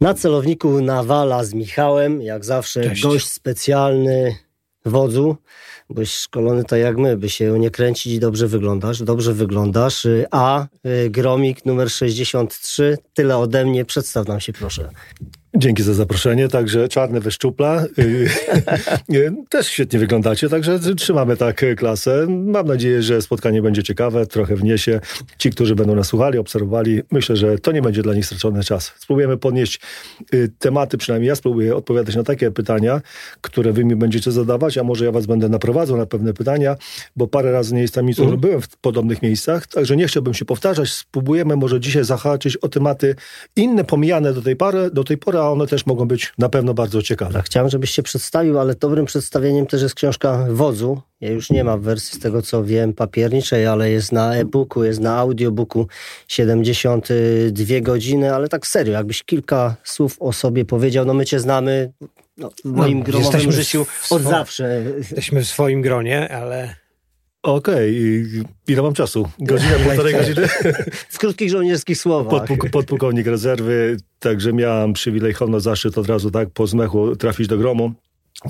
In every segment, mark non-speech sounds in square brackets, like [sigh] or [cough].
Na celowniku Nawala z Michałem, jak zawsze Cześć. gość specjalny wodzu, byś szkolony tak jak my, by się nie kręcić i dobrze wyglądasz, dobrze wyglądasz. Y, A, y, Gromik numer 63, tyle ode mnie, przedstaw nam się proszę. Dzięki za zaproszenie, także czarne wyszczupla. [laughs] Y, y, Też świetnie wyglądacie, także trzymamy tak klasę. Mam nadzieję, że spotkanie będzie ciekawe, trochę wniesie. Ci, którzy będą nas słuchali, obserwowali, myślę, że to nie będzie dla nich stracony czas. Spróbujemy podnieść y, tematy, przynajmniej ja spróbuję odpowiadać na takie pytania, które wy mi będziecie zadawać, a może ja was będę naprowadzał na pewne pytania, bo parę razy nie jestem miejscu, że byłem w podobnych miejscach, także nie chciałbym się powtarzać. Spróbujemy może dzisiaj zahaczyć o tematy inne, pomijane do tej pory, do tej pory a one też mogą być na pewno bardzo ciekawe. Tak, chciałem, żebyś się przedstawił, ale dobrym przedstawieniem też jest książka Wodzu. Ja już nie mam wersji z tego, co wiem, papierniczej, ale jest na e-booku, jest na audiobooku 72 godziny, ale tak serio, jakbyś kilka słów o sobie powiedział, no my cię znamy no, w moim No, gromowym w życiu od zawsze. Jesteśmy w swoim gronie, ale Okej, i ile mam czasu? Godzinę, [laughs] półtorej godziny? W krótkich żołnierskich słowach. Podpuk- podpułkownik rezerwy, także miałem przywilej, honor, zaszczyt od razu tak po zmechu trafić do gromu.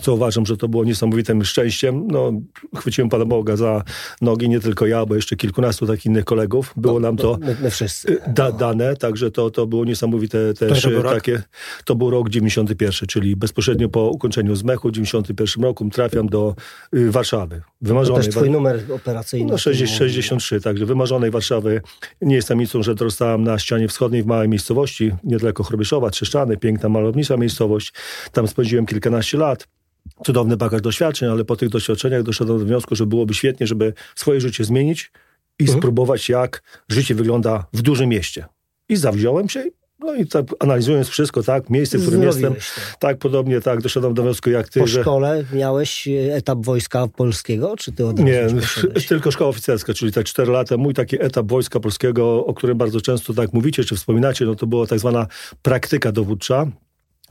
Co uważam, że to było niesamowitym szczęściem. No, chwyciłem Pana Boga za nogi, nie tylko ja, bo jeszcze kilkunastu takich innych kolegów. Było nam to My, my wszyscy. da, dane, także to, to było niesamowite też to takie. To był rok 91, czyli bezpośrednio po ukończeniu zmechu w 91 roku trafiam do y, Warszawy. To Wymarzonej też twój numer operacyjny. no 60, 63, także wymarzonej Warszawy. Nie jest tajemnicą, że dorastałem na ścianie wschodniej w małej miejscowości, niedaleko Chrobieszowa, Trzeszczany, piękna, malownicza miejscowość. Tam spędziłem kilkanaście lat. Cudowny bagaż doświadczeń, ale po tych doświadczeniach doszedłem do wniosku, że byłoby świetnie, żeby swoje życie zmienić i Mhm. spróbować, jak życie wygląda w dużym mieście. I zawziąłem się, no i tak analizując wszystko, tak, miejsce, w którym Zrobiłeś jestem, to. tak, podobnie tak, doszedłem do wniosku jak ty, Po że... szkole miałeś e, etap wojska polskiego, czy ty od Nie, [laughs] tylko szkoła oficerska, czyli te 4 lata. Mój taki etap Wojska Polskiego, o którym bardzo często tak mówicie, czy wspominacie, no to była tak zwana praktyka dowódcza.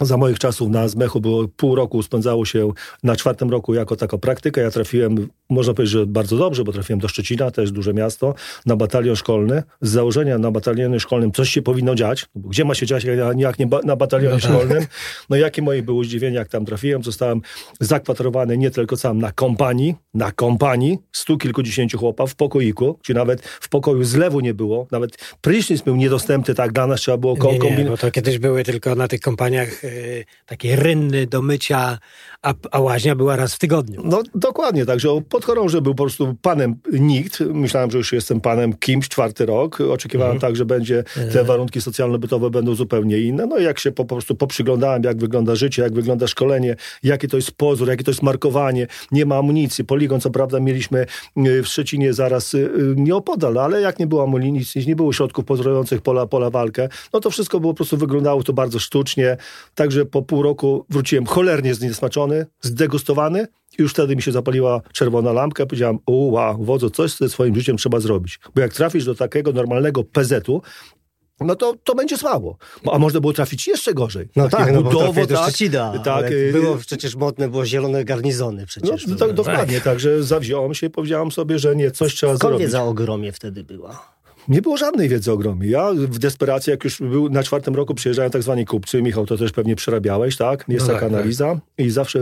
Za moich czasów na zmechu było pół roku, spędzało się na czwartym roku jako taka praktyka. Ja trafiłem, można powiedzieć, że bardzo dobrze, bo trafiłem do Szczecina, też duże miasto, na batalion szkolny. Z założenia na batalionie szkolnym coś się powinno dziać. No bo Gdzie ma się dziać, jak- nie ba- na batalionie szkolnym? No jakie moje było zdziwienie, jak tam trafiłem. Zostałem zakwaterowany nie tylko sam na kompanii, na kompanii, stu kilkudziesięciu chłopa w pokoiku, czy nawet w pokoju zlewu nie było, nawet prysznic był niedostępny, tak dla nas trzeba było kom- nie, nie, kombin- bo to kiedyś były tylko na tych kompaniach takie rynny do mycia, a, a łaźnia była raz w tygodniu. No dokładnie, także podchorąży był po prostu panem nikt. Myślałem, że już jestem panem kimś czwarty rok. Oczekiwałem tak, że będzie te warunki socjalno-bytowe będą zupełnie inne. No i jak się po prostu poprzyglądałem, jak wygląda życie, jak wygląda szkolenie, jaki to jest pozór, jakie to jest markowanie, nie ma amunicji. Poligon, co prawda, mieliśmy y, w Szczecinie zaraz y, nieopodal, ale jak nie było amunicji, nie było środków pozorujących pola, pola walkę, no to wszystko było po prostu wyglądało to bardzo sztucznie. Także po pół roku wróciłem cholernie zniesmaczony, zdegustowany. I już wtedy mi się zapaliła czerwona lampka. Powiedziałem, wow, wodzu, coś ze swoim życiem trzeba zrobić. Bo jak trafisz do takiego normalnego PZ-u, no to, to będzie słabo. Bo- A można było trafić jeszcze gorzej. No tak, no budowo, tak, Szczecina, tak, y, było przecież modne, było zielone garnizony no, przecież. no, tak, dokładnie, także zawziąłem się i powiedziałem sobie, że nie, coś trzeba Skąd zrobić. wiedza o gromie wtedy była? Nie było żadnej wiedzy o gromie. Ja w desperacji, jak już był na czwartym roku, przyjeżdżają tak zwani kupcy. Michał, to też pewnie przerabiałeś, tak? Jest No taka tak, tak. analiza. I zawsze,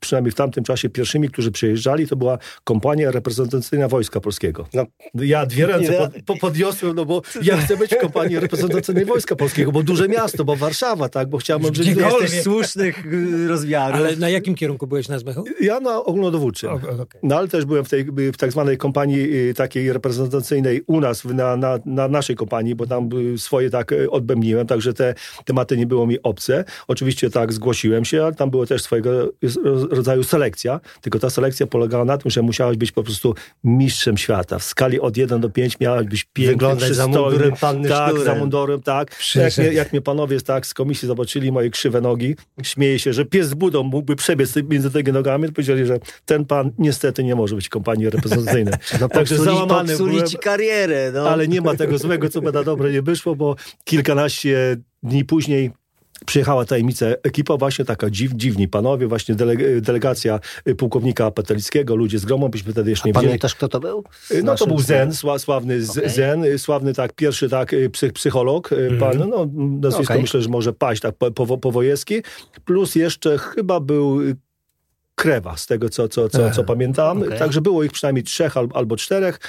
przynajmniej w tamtym czasie, pierwszymi, którzy przyjeżdżali, to była kompania reprezentacyjna Wojska Polskiego. No. Ja dwie ręce pod, po, podniosłem, no bo ja chcę być w kompanii reprezentacyjnej Wojska Polskiego, bo duże miasto, bo Warszawa, tak? Bo chciałem żyć... Jesteś słusznych y, rozmiarów. Ale na jakim kierunku byłeś na zmechu? Ja na ogólnodowódczym. O, o, okej. No ale też byłem w tej w tak zwanej kompanii y, takiej reprezentacyjnej u nas, w- na, na, na naszej kompanii, bo tam y, swoje tak odbębniłem, także te tematy nie było mi obce. Oczywiście tak zgłosiłem się, ale tam było też swojego rodzaju selekcja, tylko ta selekcja polegała na tym, że musiałeś być po prostu mistrzem świata. W skali od 1 do 5 miałeś być piękny, Wyglądać za mundurem panny Tak, Szturem. za mundurem, tak. Jak jak mnie panowie tak z komisji zobaczyli moje krzywe nogi, śmieje się, że pies z budą mógłby przebiec między tymi nogami, to powiedzieli, że ten pan niestety nie może być kompanii reprezentacyjnej. [laughs] no Także popsuli, załamany popsuli ci karierę. No. ale nie ma tego złego, co by na dobre nie wyszło, bo kilkanaście dni później przyjechała tajemnica ekipa właśnie taka dziw, dziwni panowie, właśnie dele, delegacja pułkownika Patelickiego, ludzie z gromą, byśmy wtedy jeszcze nie wiedzieli. Pamiętasz, kto to był? No to był Zen, sławny okay. Zen, sławny tak, pierwszy tak psych, psycholog, mm. pan, no nazwisko okay. myślę, że może paść tak po, po, powojewski, plus jeszcze chyba był Krewa, z tego co, co, co, co pamiętam. Okay. Także było ich przynajmniej trzech albo czterech.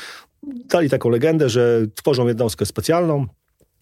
Dali taką legendę, że tworzą jednostkę specjalną,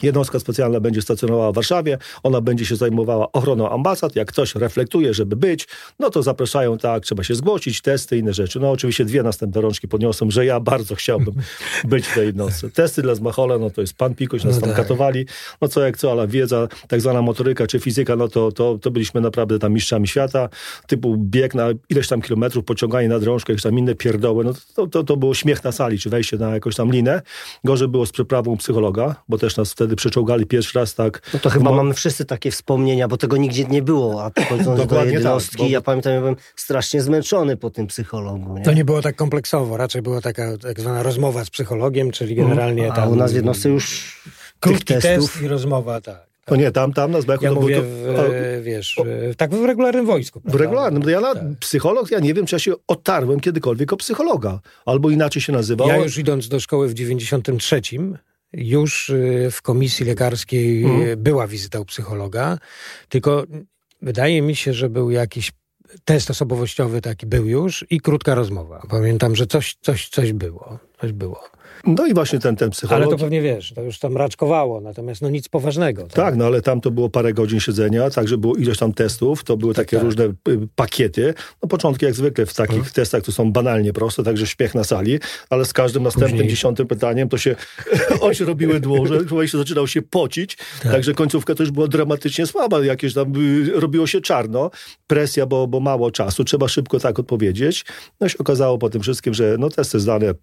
Jednostka specjalna będzie stacjonowała w Warszawie, ona będzie się zajmowała ochroną ambasad. Jak ktoś reflektuje, żeby być, no to zapraszają, tak, trzeba się zgłosić, testy, inne rzeczy. No oczywiście dwie następne rączki podniosłem, że ja bardzo chciałbym [laughs] być w tej jednostce. Testy dla Zmachola, no to jest pan Pikuś, nas no tam tak. katowali, no co jak co, ale wiedza, tak zwana motoryka czy fizyka, no to, to, to byliśmy naprawdę tam mistrzami świata, typu bieg na ileś tam kilometrów, pociąganie na drążkę, jakieś tam inne pierdoły, no to, to, to było śmiech na sali, czy wejście na jakąś tam linę. Gorzej było z przeprawą psychologa, bo też nas wtedy wtedy przeczołgali pierwszy raz tak. No to chyba mamy wszyscy takie wspomnienia, bo tego nigdzie nie było, a chodząc do tak, jednostki, tak, bo... ja pamiętam, ja byłem strasznie zmęczony po tym psychologu. Nie? To nie było tak kompleksowo, raczej była taka tak zwana rozmowa z psychologiem, czyli generalnie mhm. A tam... u nas w jednostce już krótki testów... test i rozmowa, tak. No nie, tam, tam na Zbechu... Ja no mówię, to, w, wiesz, w, tak w regularnym wojsku. Prawda? W regularnym. Ja na tak. psycholog, ja nie wiem, czy ja się otarłem kiedykolwiek o psychologa. Albo inaczej się nazywał. Ja już idąc do szkoły w 93 już y, w komisji lekarskiej mhm. była wizyta u psychologa, tylko wydaje mi się, że był jakiś test osobowościowy taki był już i krótka rozmowa. Pamiętam, że coś, coś, coś było. Coś było. No i właśnie ten, ten psycholog... Ale to pewnie wiesz, to już tam raczkowało, natomiast no nic poważnego. Tak, tak no ale tam to było parę godzin siedzenia, także było ileś tam testów, to były tak, takie tak. różne y, pakiety. No początki jak zwykle w takich hmm. testach to są banalnie proste, także śmiech na sali, ale z każdym następnym Później. dziesiątym pytaniem to się [laughs] oczy robiły dłużej, [laughs] człowiek się zaczynał się pocić, tak. także końcówka też była dramatycznie słaba, jakieś tam y, robiło się czarno, presja, bo, bo mało czasu, trzeba szybko tak odpowiedzieć. No się okazało po tym wszystkim, że no testy zdane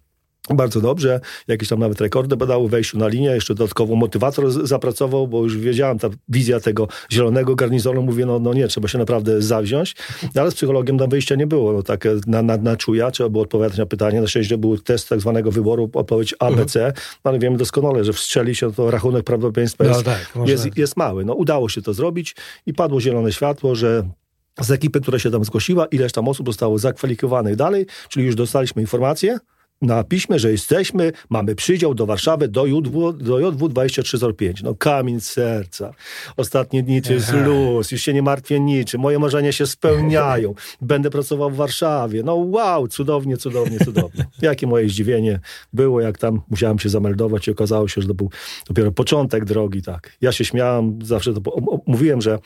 bardzo dobrze, jakieś tam nawet rekordy badały wejściu na linię, jeszcze dodatkowo motywator zapracował, bo już wiedziałem, ta wizja tego zielonego garnizonu, mówię, no, no nie, trzeba się naprawdę zawziąć, no, ale z psychologiem tam wyjścia nie było, no tak na, na, na czuja, trzeba było odpowiadać na pytanie, na szczęście był test tak zwanego wyboru, odpowiedź ABC, mhm. no, ale wiemy doskonale, że wstrzeli się, to rachunek prawdopodobieństwa no, jest, tak, jest, jest mały. No udało się to zrobić i padło zielone światło, że z ekipy, która się tam zgłosiła, ileś tam osób zostało zakwalifikowanych dalej, czyli już dostaliśmy informację, na piśmie, że jesteśmy, mamy przydział do Warszawy do JW, do JW 2305. No kamień serca. Ostatnie dni to jest luz, już się nie martwię niczym, moje marzenia się spełniają. Będę pracował w Warszawie. No wow, cudownie, cudownie, cudownie. [laughs] Jakie moje zdziwienie było, jak tam musiałem się zameldować i okazało się, że to był dopiero początek drogi, tak. Ja się śmiałem, zawsze to mówiłem, że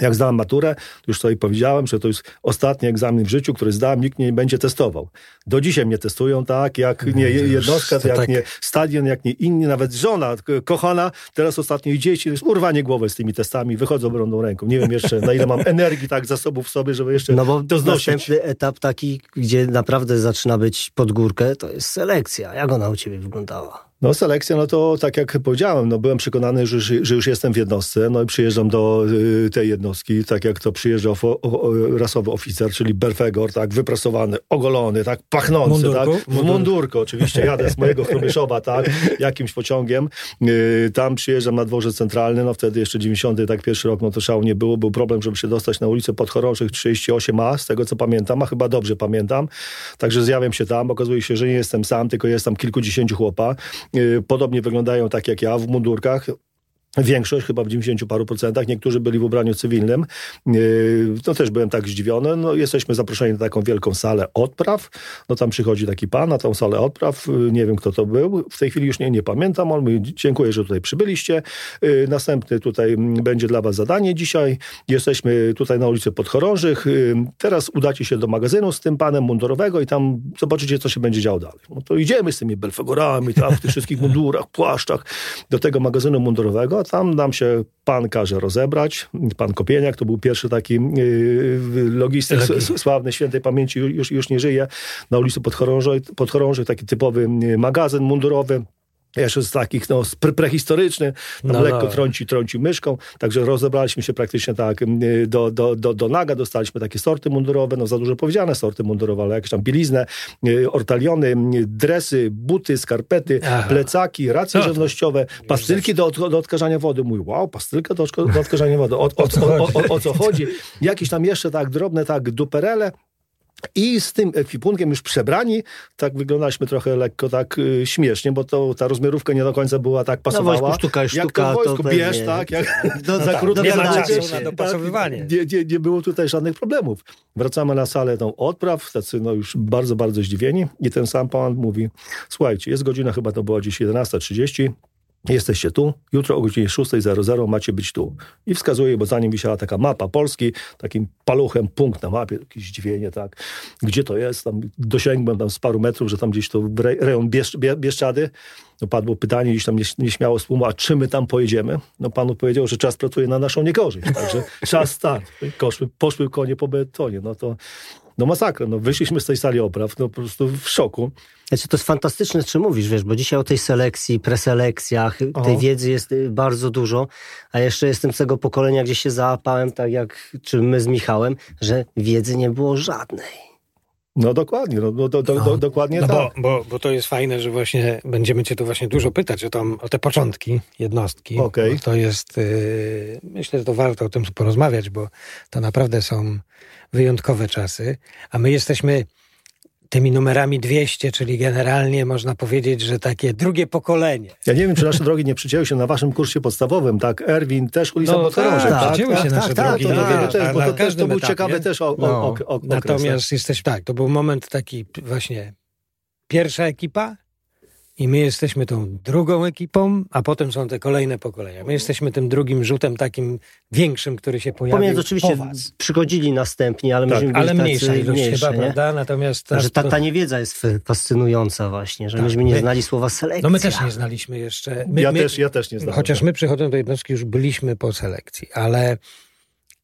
jak zdałem maturę, już sobie powiedziałem, że to jest ostatni egzamin w życiu, który zdałem, nikt nie będzie testował. Do dzisiaj mnie testują, tak, jak nie jednostka, jak tak. nie stadion, jak nie inni, nawet żona kochana, teraz ostatnio i dzieci, jest urwanie głowy z tymi testami, wychodzą brądą ręką. Nie wiem jeszcze, na ile mam energii tak zasobów w sobie, żeby jeszcze no bo to znosić. następny etap taki, gdzie naprawdę zaczyna być pod górkę, to jest selekcja. Jak ona u ciebie wyglądała? No selekcja, no to tak jak powiedziałem, no byłem przekonany, że, że już jestem w jednostce, no i przyjeżdżam do y, tej jednostki, tak jak to przyjeżdżał o, o, rasowy oficer, czyli Berfegor, tak, wyprasowany, ogolony, tak, pachnący, Mundurku? tak, w mundurku oczywiście, jadę z mojego Chrubieszowa, tak, jakimś pociągiem, y, tam przyjeżdżam na dworze centralny, no wtedy jeszcze 90, tak, pierwszy rok, no to szału nie było, był problem, żeby się dostać na ulicę Podchorążych 38A, z tego co pamiętam, a chyba dobrze pamiętam, także zjawiam się tam, okazuje się, że nie jestem sam, tylko jest tam kilkudziesięciu chłopa, podobnie wyglądają tak jak ja w mundurkach. Większość, chyba w 90 paru procentach, niektórzy byli w ubraniu cywilnym. No też byłem tak zdziwiony. No, jesteśmy zaproszeni na taką wielką salę odpraw. No tam przychodzi taki pan na tą salę odpraw. Y, nie wiem, kto to był. W tej chwili już nie, nie pamiętam. On mówi, dziękuję, że tutaj przybyliście. Y, następny tutaj będzie dla was zadanie dzisiaj. Jesteśmy tutaj na ulicy Podchorążych. Teraz udacie się do magazynu z tym panem mundurowego i tam zobaczycie, co się będzie działo dalej. No to idziemy z tymi belfegorami, tam w tych wszystkich mundurach, płaszczach do tego magazynu mundurowego tam nam się pan każe rozebrać. Pan Kopieniak to był pierwszy taki yy, logistyk sławny, świętej pamięci, już, już nie żyje. Na ulicy Podchorążej, Podchorążej taki typowy yy, magazyn mundurowy jeszcze z takich, no, prehistoryczny, tam no, lekko no. trąci, trąci myszką, także rozebraliśmy się praktycznie tak do, do, do, do naga, dostaliśmy takie sorty mundurowe, no za dużo powiedziane sorty mundurowe, ale jakieś tam bieliznę, ortaliony, dresy, buty, skarpety, Aha. plecaki, racje żywnościowe, pastylki do, do odkażania wody. Mój, wow, pastylka do, do odkażania wody. O, o, o, o, o co chodzi? [laughs] Jakieś tam jeszcze tak drobne, tak duperele, i z tym ekwipunkiem już przebrani, tak wyglądaliśmy trochę lekko tak y, śmiesznie, bo to ta rozmiarówka nie do końca była tak pasowała. No wojsku sztuka, sztuka, jak to w wojsku, to bierz, tak? Jak, [laughs] no, za tak, krótko nie ma czasu na dopasowywanie. Tak, nie, nie, nie było tutaj żadnych problemów. Wracamy na salę tą odpraw, tacy no już bardzo, bardzo zdziwieni i ten sam pan mówi, słuchajcie, jest godzina chyba to była dziś 11.30, Jesteście tu, jutro o godzinie 6.00 macie być tu. I wskazuje, bo za nim wisiała taka mapa Polski, takim paluchem punkt na mapie, jakieś zdziwienie, tak. Gdzie to jest? Tam dosięgłem tam z paru metrów, że tam gdzieś to rejon Biesz, Bieszczady. No padło pytanie, gdzieś tam nieśmiało z tłumu, a czy my tam pojedziemy? No panu powiedział, że czas pracuje na naszą niekorzyść, także [laughs] czas start. Poszły, poszły konie po betonie, no to no masakra, no wyszliśmy z tej sali opraw, no po prostu w szoku. Znaczy, to jest fantastyczne, czy mówisz, wiesz, bo dzisiaj o tej selekcji, preselekcjach, tej wiedzy jest y, bardzo dużo, a jeszcze jestem z tego pokolenia, gdzie się załapałem, tak jak czy my z Michałem, że wiedzy nie było żadnej. No dokładnie, no, do, do, do, no. dokładnie no tak. Bo, bo, bo to jest fajne, że właśnie będziemy cię tu właśnie dużo pytać o, tam, o te początki jednostki. Okay. To jest, yy, myślę, że to warto o tym porozmawiać, bo to naprawdę są wyjątkowe czasy, a my jesteśmy tymi numerami 200, czyli generalnie można powiedzieć, że takie drugie pokolenie. Ja nie wiem, czy nasze drogi nie przycięły się na waszym kursie podstawowym, tak? Erwin, też ulica no, Boterążek, tak? Przycięły tak, się tak, nasze tak, drogi. Tak, to, tak, też, bo to, też, to był ciekawy też o, no, o, o, Natomiast jesteś, tak, to był moment taki właśnie pierwsza ekipa, i my jesteśmy tą drugą ekipą, a potem są te kolejne pokolenia. My jesteśmy tym drugim rzutem takim większym, który się pojawił Pomiędzy oczywiście po przychodzili następni, ale tak, myśmy Ale mniejsza ilość mniejsze, chyba, nie? prawda? Natomiast... Że ta, ta niewiedza jest fascynująca właśnie, że tak, myśmy nie my, znali słowa selekcja. No my też nie znaliśmy jeszcze. My, ja, my, też, ja też nie znałem. Chociaż my przychodząc do jednostki już byliśmy po selekcji, ale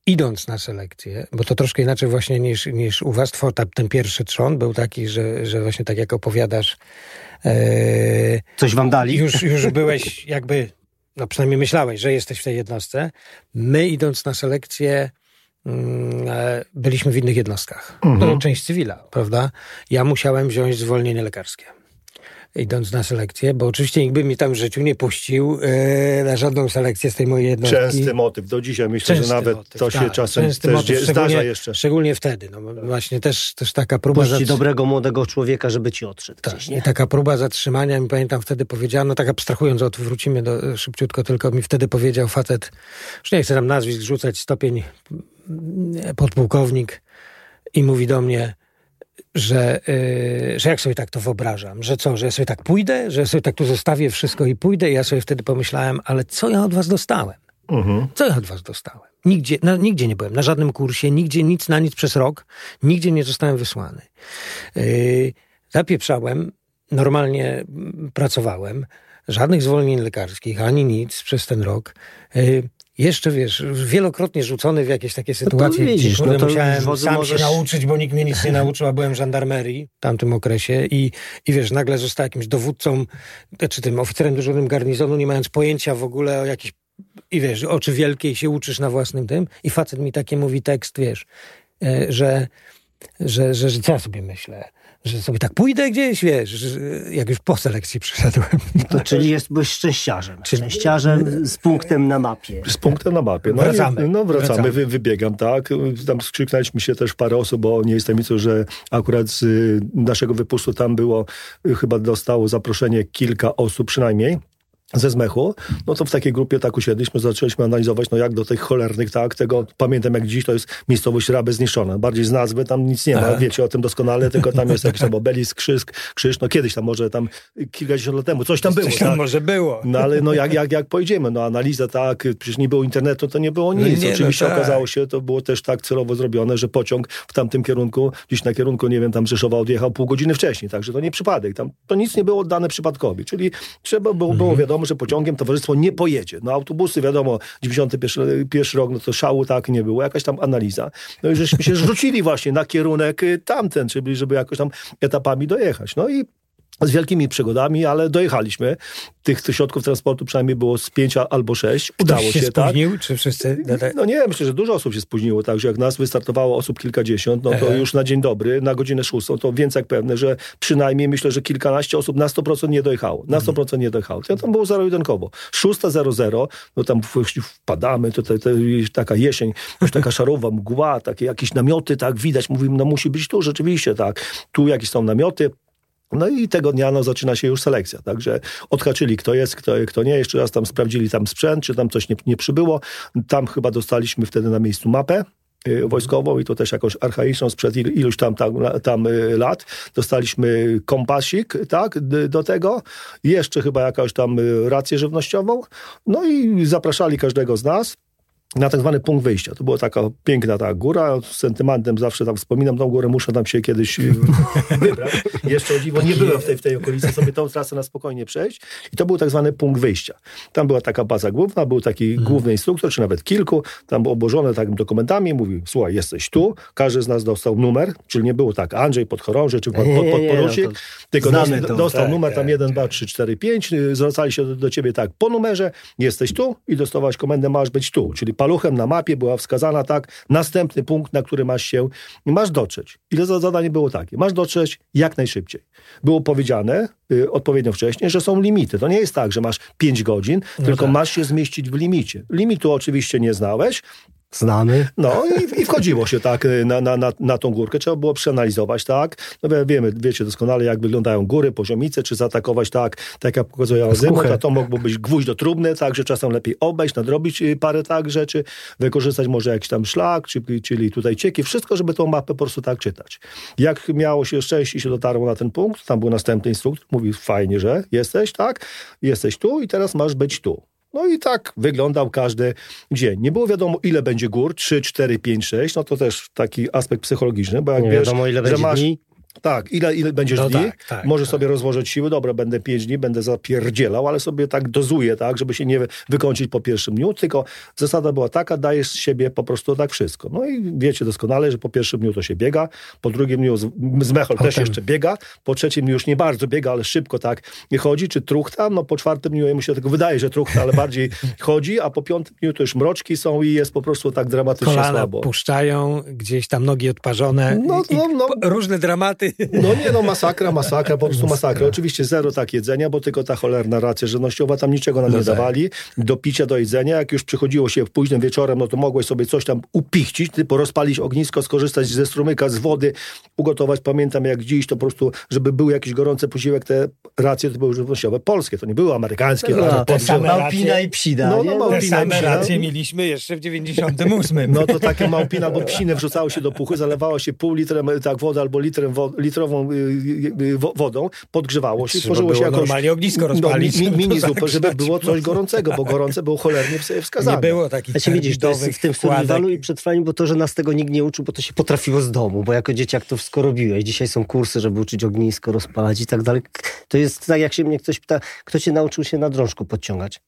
idąc na selekcję, bo to troszkę inaczej właśnie niż, niż u was, ten pierwszy trzon był taki, że, że właśnie tak jak opowiadasz, Coś wam dali? Już, już [laughs] byłeś jakby, no przynajmniej myślałeś, że jesteś w tej jednostce. My idąc na selekcję mm, e, byliśmy w innych jednostkach. Mhm. To część cywila, prawda? Ja musiałem wziąć zwolnienie lekarskie idąc na selekcję, bo oczywiście nikt by mi tam w życiu nie puścił e, na żadną selekcję z tej mojej jednostki. Częsty motyw. Do dzisiaj myślę, Częsty że nawet motyw, to się tak, czasem też motyw, zdarza jeszcze. Szczególnie wtedy. No, właśnie też, też taka próba... Puści dobrego, młodego człowieka, żeby ci odszedł tak, gdzieś, nie? Taka próba zatrzymania mi pamiętam wtedy powiedziano, tak abstrahując od, wrócimy do, szybciutko, tylko mi wtedy powiedział facet, już nie chcę tam nazwisk rzucać, stopień podpułkownik i mówi do mnie że, yy, że jak sobie tak to wyobrażam, że co, że ja sobie tak pójdę, że ja sobie tak tu zostawię wszystko i pójdę. I ja sobie wtedy pomyślałem, ale co ja od was dostałem? Mhm. Co ja od was dostałem? Nigdzie, na, nigdzie nie byłem, na żadnym kursie, nigdzie nic na nic przez rok, nigdzie nie zostałem wysłany. Yy, zapieprzałem, normalnie pracowałem, żadnych zwolnień lekarskich, ani nic przez ten rok. Yy, jeszcze, wiesz, wielokrotnie rzucony w jakieś takie sytuacje, no widzisz, no musiałem sam możesz... się nauczyć, bo nikt mnie nic nie nauczył, a byłem żandarmerii w tamtym okresie i, i wiesz, nagle zostałem jakimś dowódcą, czy tym oficerem dyżurnym garnizonu, nie mając pojęcia w ogóle o jakichś, i wiesz, oczy wielkie i się uczysz na własnym tym i facet mi takie mówi tekst, wiesz, e, że, że, że, że co ja sobie myślę, że sobie tak pójdę gdzieś, wiesz, jak już po selekcji przyszedłem. [laughs] To czyli jest, byłeś szczęściarzem. Szczęściarzem z punktem na mapie. Z punktem na mapie. No wracamy. I, no wracamy, wracamy. Wy, wybiegam, tak. Tam skrzyknęliśmy się też parę osób, bo nie jest tajemnicą, że akurat z naszego wypustu tam było, chyba dostało zaproszenie kilka osób przynajmniej ze zmechu, no to w takiej grupie tak usiedliśmy, zaczęliśmy analizować, no jak do tych cholernych, tak, tego, pamiętam jak dziś, to jest miejscowość Raby zniszczona, bardziej z nazwy, tam nic nie ma, Aha. wiecie o tym doskonale, tylko tam jest jakiś tam obelisk, krzyż, krzyż, no kiedyś tam może tam kilkadziesiąt lat temu, coś tam było. Coś tam tak? może było. No ale no jak, jak, jak pojedziemy, no analiza tak, przecież nie było internetu, to nie było nic. No nie, Oczywiście no tak. okazało się, to było też tak celowo zrobione, że pociąg w tamtym kierunku, gdzieś na kierunku, nie wiem, tam Rzeszowa odjechał pół godziny wcześniej, także to nie przypadek, tam to nic nie było oddane przypadkowi, czyli trzeba było, było mhm. Wiadomo, że pociągiem towarzystwo nie pojedzie. No autobusy, wiadomo, 91 pierwszy rok, no to szału tak nie było, jakaś tam analiza. No i żeśmy się [laughs] rzucili właśnie na kierunek y, tamten, czyli żeby jakoś tam etapami dojechać. No i z wielkimi przygodami, ale dojechaliśmy. Tych, tych środków transportu przynajmniej było z pięć albo sześć. Udało Ktoś się, się, tak? spóźnił, czy wszyscy? No nie, myślę, że dużo osób się spóźniło, także jak nas wystartowało osób kilkadziesiąt, no to już na dzień dobry, na godzinę szóstą, to więc jak pewne, że przynajmniej myślę, że kilkanaście osób na 100% nie dojechało. Na 100% nie dojechało. To tam było zero-jedynkowo. Szósta zero zero, no tam wpadamy, to, to, to taka jesień, już taka [laughs] szarowa mgła, takie jakieś namioty, tak widać, mówimy, no musi być tu rzeczywiście, tak. Tu jakieś są namioty, no i tego dnia no, zaczyna się już selekcja, także odhaczyli kto jest, kto, kto nie, jeszcze raz tam sprawdzili tam sprzęt, czy tam coś nie, nie przybyło. Tam chyba dostaliśmy wtedy na miejscu mapę, y, wojskową i to też jakąś archaiczną sprzed iluś tam, tam, tam y, lat. Dostaliśmy kompasik, tak, do tego. Jeszcze chyba jakąś tam y, rację żywnościową. No i zapraszali każdego z nas na tak zwany punkt wyjścia. To była taka piękna ta góra, z sentymentem zawsze tam wspominam tą górę, muszę tam się kiedyś e, [laughs] wybrać. Jeszcze o dziwo nie byłem w tej, w tej okolicy, sobie tą trasę na spokojnie przejść. I to był tak zwany punkt wyjścia. Tam była taka baza główna, był taki hmm. główny instruktor, czy nawet kilku, tam było obłożone takim dokumentami, mówił, słuchaj, jesteś tu, każdy z nas dostał numer, czyli nie było tak Andrzej podchorąży, czy pod, pod, podporucznik, no tylko dostał, to, dostał tak, numer tak, tam 1, 2, 3, 4, 5, zwracali się do, do ciebie tak, po numerze, jesteś tu i dostawałeś komendę, masz być tu, czyli paluchem na mapie była wskazana tak, następny punkt, na który masz się, masz dotrzeć. Ile za zadanie było takie? Masz dotrzeć jak najszybciej. Było powiedziane y, odpowiednio wcześniej, że są limity. To nie jest tak, że masz 5 godzin, no tylko tak. masz się zmieścić w limicie. Limitu oczywiście nie znałeś, Znamy. No i, i wchodziło się tak y, na, na, na, na tą górkę. Trzeba było przeanalizować, tak? No wiemy, wiecie doskonale, jak wyglądają góry, poziomice, czy zaatakować tak, tak jak pokazuje Azymut, a to mogło być gwóźdź do trumny, tak, że czasem lepiej obejść, nadrobić y, parę tak rzeczy, wykorzystać może jakiś tam szlak, czyli, czyli tutaj cieki, wszystko, żeby tą mapę po prostu tak czytać. Jak miało się szczęście i się dotarło na ten punkt, tam był następny instruktor, mówi fajnie, że jesteś, tak, jesteś tu i teraz masz być tu. No i tak wyglądał każdy dzień. Nie było wiadomo, ile będzie gór, 3, 4, 5, 6, no to też taki aspekt psychologiczny, bo jak nie wiesz, wiadomo, ile będzie masz, dni. Tak, ile, ile będziesz no dni, tak, tak, możesz tak. sobie rozłożyć siły, dobra, będę pięć dni, będę zapierdzielał, ale sobie tak dozuję, tak, żeby się nie wykończyć po pierwszym dniu, tylko zasada była taka, dajesz z siebie po prostu tak wszystko. No i wiecie doskonale, że po pierwszym dniu to się biega, po drugim dniu z, z mechol też jeszcze biega, po trzecim dniu już nie bardzo biega, ale szybko tak nie chodzi, czy truchta, no po czwartym dniu mu się tego wydaje, że truchta, ale bardziej [laughs] chodzi, a po piątym dniu to już mroczki są i jest po prostu tak dramatycznie Kolana słabo. puszczają, gdzieś tam nogi odparzone, no, no, no. różne dramaty. No nie, no masakra, masakra, po prostu masakra. Oczywiście zero tak jedzenia, bo tylko ta cholerna racja żywnościowa, tam niczego nam no nie tak. dawali. Do picia, do jedzenia. Jak już przychodziło się późnym wieczorem, no to mogłeś sobie coś tam upichcić, typu rozpalić ognisko, skorzystać ze strumyka, z wody, ugotować. Pamiętam jak dziś, to po prostu, żeby był jakiś gorący posiłek, te racje to były żywnościowe polskie, to nie były amerykańskie. No, te same małpina i psida. No, no, te same racje mieliśmy jeszcze w 98. No to takie małpina albo psinę wrzucało się do puchy, zalewało się pół litrem tak wody albo litrem wo litrową y, wodą, podgrzewało się, tworzyło się jakoś... normalnie ognisko rozpalić. No, mi, mini zupę, żeby było coś gorącego, bo gorące było cholernie wskazane. Nie było takich się widzisz, to jest w tym survivalu i przetrwaniu, bo to, że nas tego nikt nie uczył, bo to się potrafiło z domu, bo jako dzieciak to wszystko robiłeś. Dzisiaj są kursy, żeby uczyć ognisko, rozpalać i tak dalej. To jest tak, jak się mnie ktoś pyta, kto cię nauczył się na drążku podciągać?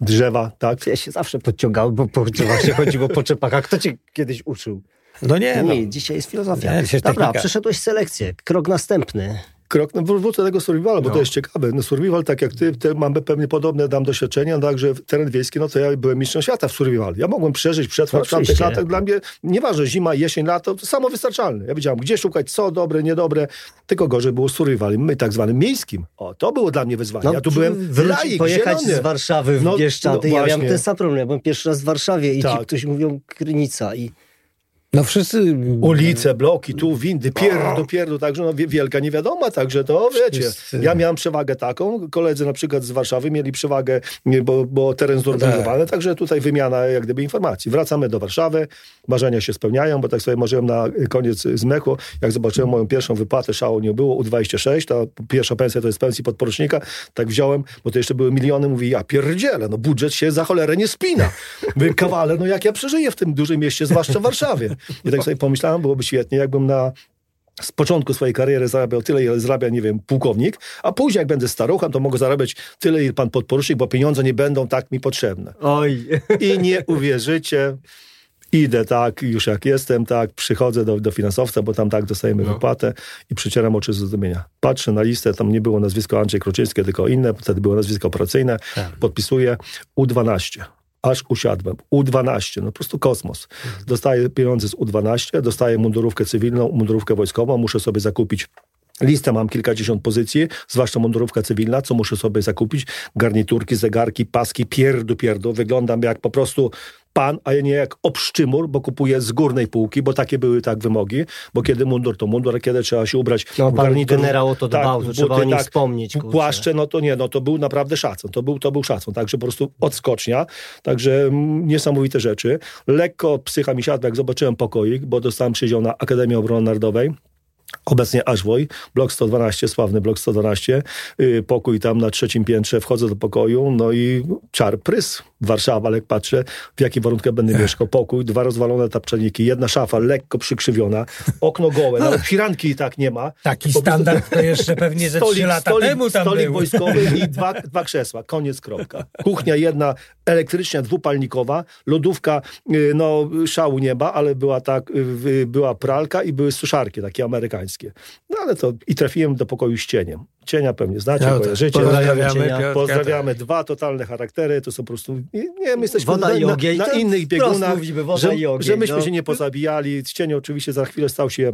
Drzewa, tak? Ja się zawsze podciągał, bo po drzewach się chodziło po czepach. A kto cię kiedyś uczył? No nie, nie no. dzisiaj jest filozofia. Nie, Dobra, technika. przeszedłeś selekcję. Krok następny krok, no wrócę do tego survivala, bo no. to jest ciekawe. No survival, tak jak ty, te, mamy pewnie podobne dam doświadczenia, także teren wiejski, no to ja byłem mistrzem świata w survival. Ja mogłem przeżyć, przetrwać w tamtych latach. Dla mnie, nieważne, zima, jesień, lato, to samo wystarczalne. Ja wiedziałem, gdzie szukać, co dobre, niedobre, tylko gorzej było survival, my tak zwanym miejskim. O, to było dla mnie wyzwanie. No, ja tu byłem laik, pojechać zielony. z Warszawy w no, Bieszczady. No, ja miałem ten sam problem. Ja byłem pierwszy raz w Warszawie i tak. ci ktoś mówią Krynica i no wszyscy... Ulice, bloki, tu windy, pierdu, pierdu, także no wielka niewiadoma, także to wiecie. Wszyscy. Ja miałem przewagę taką, koledzy na przykład z Warszawy mieli przewagę, bo, bo teren zorganizowany, tak. także tutaj wymiana jak gdyby informacji. Wracamy do Warszawy, marzenia się spełniają, bo tak sobie marzyłem na koniec z mechu, jak zobaczyłem moją pierwszą wypłatę, szału nie było, U26, ta pierwsza pensja to jest pensji podporucznika, tak wziąłem, bo to jeszcze były miliony, mówi, ja pierdzielę, no budżet się za cholerę nie spina. Kawale, no jak ja przeżyję w tym dużym mieście, zwłaszcza w Warszawie. I tak sobie pomyślałem, byłoby świetnie, jakbym na z początku swojej kariery zarabiał tyle, ile zarabia, nie wiem, pułkownik, a później jak będę staruchem, to mogę zarabiać tyle, ile pan podporucznik, bo pieniądze nie będą tak mi potrzebne. Oj. [laughs] I nie uwierzycie, Idę tak, już jak jestem, tak, przychodzę do, do finansowca, bo tam tak dostajemy No. wypłatę i przycieram oczy ze zdumienia. Patrzę na listę, tam nie było nazwisko Andrzej Kroczyński, tylko inne, wtedy było nazwisko operacyjne, Tak. podpisuję U12. Aż usiadłem. U12, no po prostu kosmos. Dostaję pieniądze z U12, dostaję mundurówkę cywilną, mundurówkę wojskową, muszę sobie zakupić Listę mam kilkadziesiąt pozycji, zwłaszcza mundurówka cywilna, co muszę sobie zakupić. Garniturki, zegarki, paski, pierdu, pierdu. Wyglądam jak po prostu pan, a nie jak obszczymur, bo kupuję z górnej półki, bo takie były tak wymogi, bo kiedy mundur to mundur, a kiedy trzeba się ubrać No, w garnitur, generał o to dbał, to trzeba o nim wspomnieć, kurczę. Płaszcze, no to nie, no to był naprawdę szacun, to był, to był szacun, także po prostu odskocznia, także niesamowite rzeczy. Lekko psycha mi siadła, jak zobaczyłem pokoik, bo dostałem przydział na Akademię Obrony Narodowej, Obecnie Ażwoj, blok 112, sławny blok 112, yy, pokój tam na trzecim piętrze, wchodzę do pokoju, no i czar, prys, Warszawa, ale jak patrzę, w jakich warunkach będę mieszkał, pokój, dwa rozwalone tapczaniki, jedna szafa lekko przykrzywiona, okno gołe, nawet firanki i tak nie ma. Taki standard to jeszcze pewnie ze trzy lata stolik, temu tam stolik był. wojskowy i dwa, dwa krzesła. Koniec, kropka. Kuchnia jedna elektryczna, dwupalnikowa, lodówka, y, no szału nieba, ale była tak, y, była pralka i były suszarki takie amerykańskie. No ale to i trafiłem do pokoju z cieniem. Cienia pewnie znacie, No tak. kojarzycie. Pozdrawiamy Cienia. Piotrka, Pozdrawiamy. Dwa totalne charaktery, to są po prostu, nie nie, my jesteśmy Woda na, i na, ogień. na To innych biegunach, mówimy, woda że, i ogień, że myśmy no. się nie pozabijali. Cień oczywiście za chwilę stał się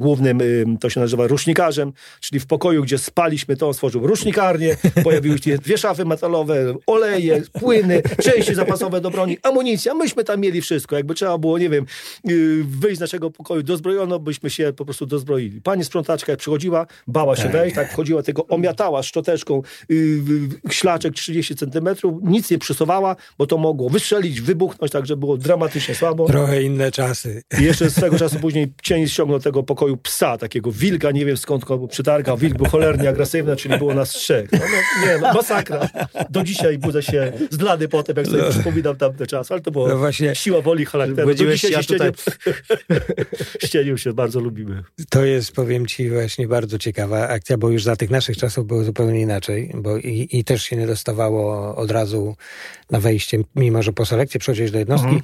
głównym, ym, to się nazywa rusznikarzem, czyli w pokoju, gdzie spaliśmy, to on stworzył rusznikarnię, [laughs] pojawiły się dwie szafy metalowe, oleje, płyny, części zapasowe do broni, amunicja, myśmy tam mieli wszystko, jakby trzeba było, nie wiem, yy, wyjść z naszego pokoju, dozbrojono, byśmy się po prostu dozbroili. Pani sprzątaczka jak przychodziła, bała się wejść, tak wchodziła, tego omiatała szczoteczką yy, ślaczek 30 centymetrów, nic nie przysuwała, bo to mogło wystrzelić, wybuchnąć, także było dramatycznie słabo. Trochę inne czasy. I jeszcze z tego czasu później cień ściągnął tego pokoju psa, takiego wilka, nie wiem skąd go przytargał. Wilk był cholernie agresywny, czyli było nas trzech. No, no, nie, no masakra. Do dzisiaj budzę się zlany potem, jak sobie przypominam tamte czasy, ale to było No właśnie. siła woli charakteru. Do dzisiaj się, ścieniu, ścieniu [laughs] się bardzo lubimy. To jest, powiem ci, właśnie bardzo ciekawa akcja, bo już za tych naszych czasów było zupełnie inaczej, bo i, i też się nie dostawało od razu na wejście, mimo że po selekcji przychodziłeś do jednostki,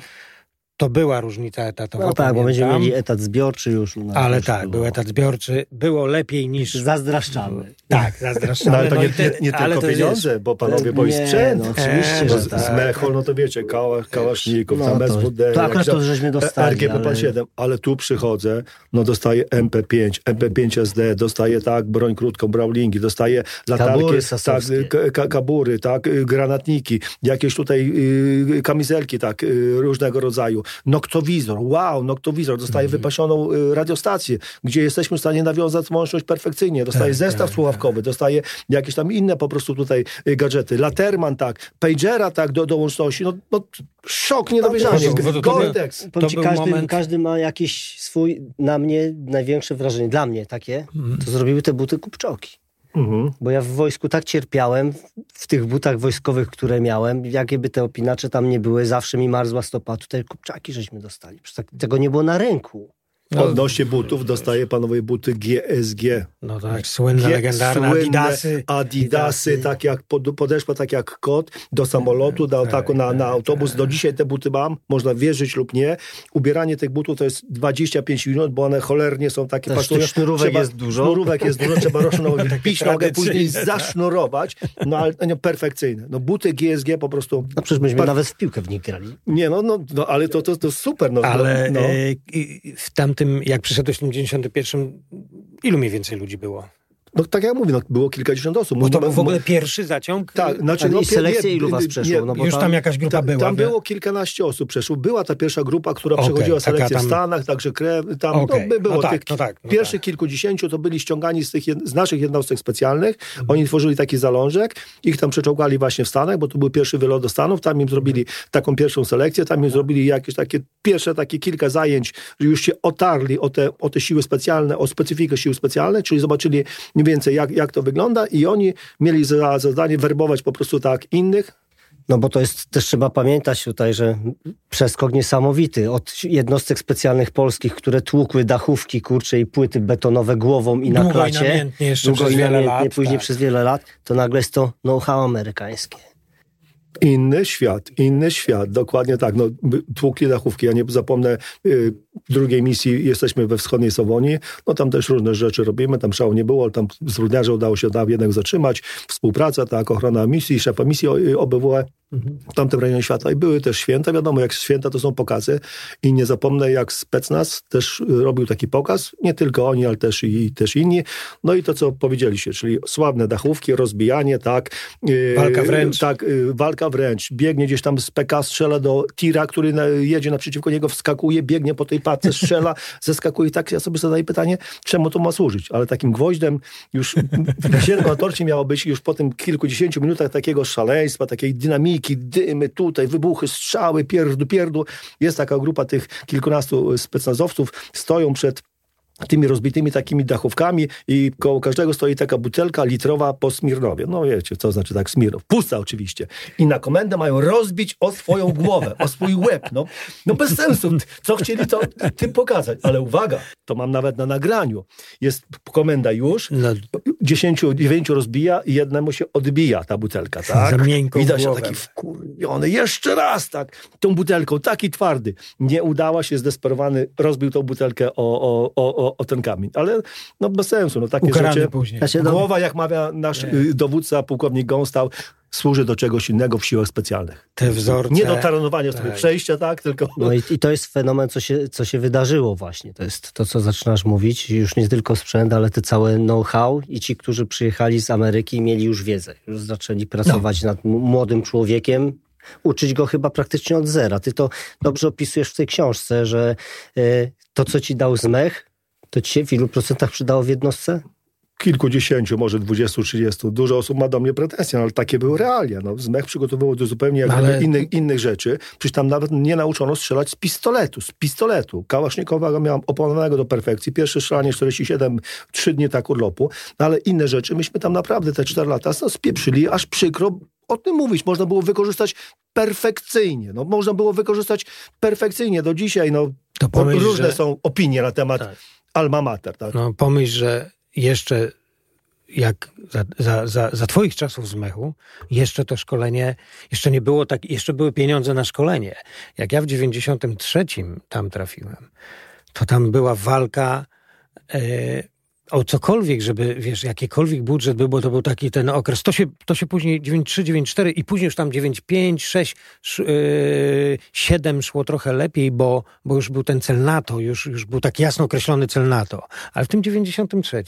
to była różnica etatowa. No tak, bo będziemy pamiętam. mieli etat zbiorczy już. Ale już tak, było. był etat zbiorczy, było lepiej niż... Zazdraszczamy. Tak, zazdroszczamy. No, ale to No nie, nie, nie tylko jest- pieniądze, bo panowie, bo i Nie, sprzęt. No, oczywiście, Bo że z, tak. z Mechol, no to wiecie, kała, kałaszników, No tam SWD. to akurat to żeśmy dostali, RGP ale- Pan 7, ale tu przychodzę, no dostaję MP5, MP5 SD, dostaję tak, broń krótką, brawlingi, dostaję latarki, Kabury tak, ka- kabury, tak, y, granatniki, jakieś tutaj y, kamizelki, tak, y, różnego rodzaju. Noktowizor, wow, noktowizor, dostaję Mhm. wypasioną y, radiostację, gdzie jesteśmy w stanie nawiązać łączność perfekcyjnie, dostaję Tak, zestaw tak, słuchawkowy, dostaję jakieś tam inne po prostu tutaj y, gadżety, Laterman, tak, pagera, tak, do, do łączności, no, no szok, niedowierzanie, to- to- to- to- Gore-Tex. Powiem ci, był każdy, moment- każdy ma jakiś swój, na mnie największe wrażenie, dla mnie takie, to zrobiły te buty kupczoki. Mhm. Bo ja w wojsku tak cierpiałem, w tych butach wojskowych, które miałem, jakie by te opinacze tam nie były, zawsze mi marzła stopa. Tutaj kupczaki żeśmy dostali. Przecież tak, tego nie było na ręku. No, Odnośnie butów dostaję panowie buty GSG. no tak, słynne, G- legendarne słynne Adidasy. Adidasy, tak jak pod, podeszła, tak jak kot do samolotu, do ataku na, na autobus. Do dzisiaj te buty mam, można wierzyć lub nie. Ubieranie tych butów to jest 25 minut, bo one cholernie są takie pasują. sznurówek jest dużo. Sznurówek jest dużo, trzeba rozsznurować, [laughs] pić nogę, później zasznurować. No ale no, perfekcyjne. No buty GSG po prostu... No przecież myśmy Par- nawet w piłkę w nich grali. Nie, no, no, no ale to, to, to super. No, Ale no. e, w tamtym, jak przyszedłeś w tym 91, ilu mniej więcej ludzi było? No tak jak mówię, no, było kilkadziesiąt osób. Bo to był w ogóle pierwszy zaciąg? Tak, znaczy, Ale no, i selekcję nie, ilu was nie, przeszło? No bo Już tam jakaś grupa Ta- była. Tam wie- było kilkanaście osób przeszło. Była ta pierwsza grupa, która Okej, przechodziła selekcję tam- w Stanach, także krew, tam no, by było no tak, tych no tak, no pierwszych tak. kilkudziesięciu to byli ściągani z, tych, z naszych jednostek specjalnych. Mhm. Oni tworzyli taki zalążek, ich tam przeczołgali właśnie w Stanach, bo to był pierwszy wylot do Stanów, tam im zrobili taką pierwszą selekcję, tam im zrobili jakieś takie pierwsze takie kilka zajęć, że już się otarli o te, o te siły specjalne, o specyfikę sił specjalnych, czyli zobaczyli mniej więcej jak, jak to wygląda i oni mieli za zadanie werbować po prostu tak innych, No bo to jest, też trzeba pamiętać tutaj, że przeskok niesamowity. Od jednostek specjalnych polskich, które tłukły dachówki, kurcze i płyty betonowe głową i na Długo i klacie. namiętnie jeszcze długo przez i wiele namiętnie, lat, później tak. przez wiele lat, to nagle jest to know-how amerykańskie. Inny świat, inny świat, dokładnie tak. No, tłukli dachówki. Ja nie zapomnę y, drugiej misji, jesteśmy we wschodniej Sowonii, no tam też różne rzeczy robimy, tam szału nie było, ale tam zrudniarze udało się tam jednak zatrzymać, współpraca, tak, ochrona misji, szefa misji OBWE w tamtym rejonie świata i były też święta, wiadomo, jak święta to są pokazy i nie zapomnę, jak Specnaz też robił taki pokaz, nie tylko oni, ale też i też inni, no i to, co powiedzieliście, czyli sławne dachówki, rozbijanie, tak. Y, walka wręcz. Tak, y, walka wręcz, biegnie gdzieś tam z PK, strzela do tira, który jedzie naprzeciwko niego, wskakuje, biegnie po tej pace, strzela, zeskakuje tak ja sobie zadaję pytanie, czemu to ma służyć, ale takim gwoźdem już na torcie miało być już po tym kilkudziesięciu minutach takiego szaleństwa, takiej dynamiki, dymy tutaj, wybuchy, strzały, pierdu, pierdu. Jest taka grupa tych kilkunastu specnazowców, stoją przed tymi rozbitymi takimi dachówkami i koło każdego stoi taka butelka litrowa po Smirnowie. No wiecie, co znaczy tak Smirnow. Pusta oczywiście. I na komendę mają rozbić o swoją głowę, o swój łeb. No, no bez sensu. Co chcieli to tym pokazać? Ale uwaga, to mam nawet na nagraniu. Jest komenda już. Dziesięciu, dziewięciu rozbija i jednemu się odbija ta butelka, tak? Widać głowę. taki wkurwiony. Jeszcze raz tak, tą butelką, taki twardy. Nie udała się, zdesperowany, rozbił tą butelkę o, o, o o, ten kamień. Ale no bez sensu. No, takie Ukarany rzeczy. później. Głowa, jak mawia nasz nie. dowódca, pułkownik Gąstał, służy do czegoś innego w siłach specjalnych. Te wzorce. Nie do taranowania tak. przejścia, tak, tylko... No i, i, to jest fenomen, co się, co się wydarzyło właśnie. To jest to, co zaczynasz mówić. Już nie tylko sprzęt, ale te całe know-how i ci, którzy przyjechali z Ameryki mieli już wiedzę. Już zaczęli pracować no. nad młodym człowiekiem, uczyć go chyba praktycznie od zera. Ty to dobrze opisujesz w tej książce, że y, to, co ci dał zmech, to ci się w ilu procentach przydało w jednostce? Kilkudziesięciu, może dwudziestu, trzydziestu. Dużo osób ma do mnie pretensje, no, ale takie były realia. No, zmech przygotowywał do zupełnie ale... innych, innych rzeczy. Przecież tam nawet nie nauczono strzelać z pistoletu. Z pistoletu. Kałasznikowa miałam opanowanego do perfekcji. Pierwsze strzelanie 47, trzy dni tak urlopu. No, ale inne rzeczy, myśmy tam naprawdę te cztery lata no, spieprzyli, aż przykro o tym mówić. Można było wykorzystać perfekcyjnie. No, można było wykorzystać perfekcyjnie do dzisiaj. No, pomyśl, różne że... są opinie na temat tak alma mater. Tak? No, pomyśl, że jeszcze jak za, za, za, za twoich czasów z mechu, jeszcze to szkolenie, jeszcze nie było tak, jeszcze były pieniądze na szkolenie. Jak ja w 93 tam trafiłem, to tam była walka e, o cokolwiek, żeby, wiesz, jakikolwiek budżet był, bo to był taki ten okres. To się, to się później 9,3, 9,4 i później już tam 9,5, 6, yy, 7 szło trochę lepiej, bo, bo już był ten cel NATO, już, już był tak jasno określony cel NATO. Ale w tym 93,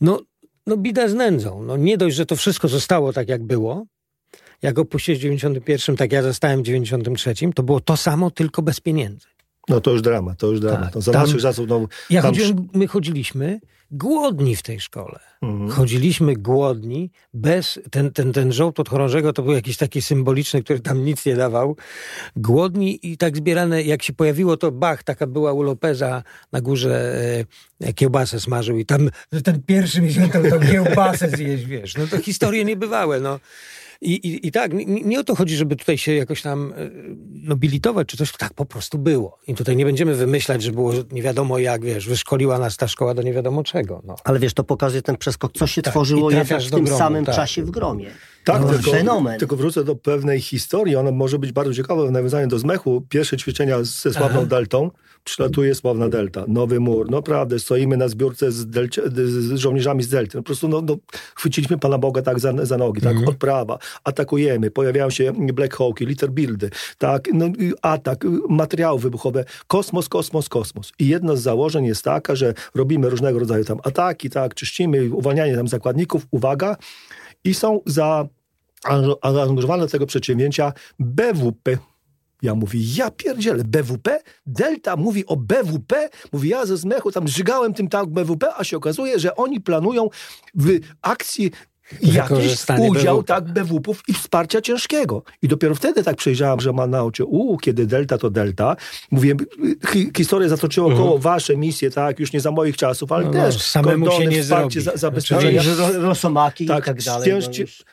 no, no bida z nędzą. No nie dość, że to wszystko zostało tak, jak było, jak opuściłeś w 91, tak ja zostałem w 93, to było to samo, tylko bez pieniędzy. No to już drama, to już drama. Tak, to za tam, naszych czasów, no, ja tam... chodziłem, my chodziliśmy głodni w tej szkole. Mhm. Chodziliśmy głodni, bez, ten, ten, ten żołd od chorążego to był jakiś taki symboliczny, który tam nic nie dawał. Głodni i tak zbierane, jak się pojawiło to Bach, taka była u Lopeza na górze e, kiełbasę smażył i tam ten pierwszy miesiąc to, to kiełbasę zjeść, wiesz. No to historie niebywałe, no. I, i, i tak, nie, nie, o to chodzi, żeby tutaj się jakoś tam e, nobilitować czy coś. Tak po prostu było. I tutaj nie będziemy wymyślać, że było nie wiadomo jak, wiesz, wyszkoliła nas ta szkoła do nie wiadomo czego. No. Ale wiesz, to pokazuje ten przeskok, co się tak, tworzyło jednak w tym gromu, samym tak. czasie w gromie. Tak, no, tylko, fenomen. tylko wrócę do pewnej historii. Ona może być bardzo ciekawa w nawiązaniu do zmechu. Pierwsze ćwiczenia ze sławną Aha. deltą. Przylatuje sławna delta. Nowy mur. Naprawdę stoimy na zbiórce z, delcie, z żołnierzami z delty. No, po prostu no, no, chwyciliśmy Pana Boga tak za, za nogi. Tak, mhm. odprawa. Atakujemy. Pojawiają się Black Hawki, Liter Buildy. Tak, no, atak, materiały wybuchowe. Kosmos, kosmos, kosmos. I jedno z założeń jest taka, że robimy różnego rodzaju tam ataki, tak, czyścimy, uwalnianie tam zakładników. Uwaga. I są za angażowane do tego przedsięwzięcia BWP. Ja mówię, ja pierdzielę, BWP? Delta mówi o BWP? Mówi, ja ze zmechu tam żygałem tym tak BWP, a się okazuje, że oni planują w akcji jakiś udział BWP. tak BWP-ów i wsparcia ciężkiego. I dopiero wtedy tak przejrzałem, że ma na oczy, u, kiedy delta to delta. Mówię, hi, historię zatoczyło mhm. koło wasze misje, tak, już nie za moich czasów, ale no, no też no, samemu kordony, się nie wsparcie, za, zabezpieczenia. Rosomaki tak, i tak dalej.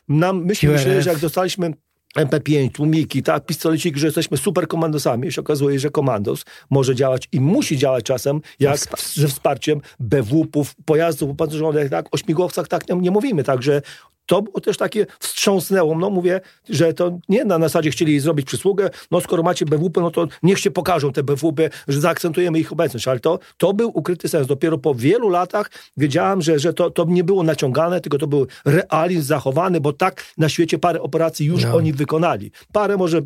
No nam, myśmy myśleli, że jak dostaliśmy MP5, tłumiki, tak, pistoleciki, że jesteśmy super komandosami. się okazuje, że komandos może działać i musi działać czasem jak ze wsparciem BW-ów, pojazdów opancerzonych, tak, o śmigłowcach tak nie, nie mówimy, także to też takie wstrząsnęło. No mówię, że to nie na zasadzie chcieli zrobić przysługę, no skoro macie BWP, no to niech się pokażą te BWP, że zaakcentujemy ich obecność, ale to, to był ukryty sens. Dopiero po wielu latach wiedziałem, że, że to, to nie było naciągane, tylko to był realizm zachowany, bo tak na świecie parę operacji już no. oni wykonali. Parę może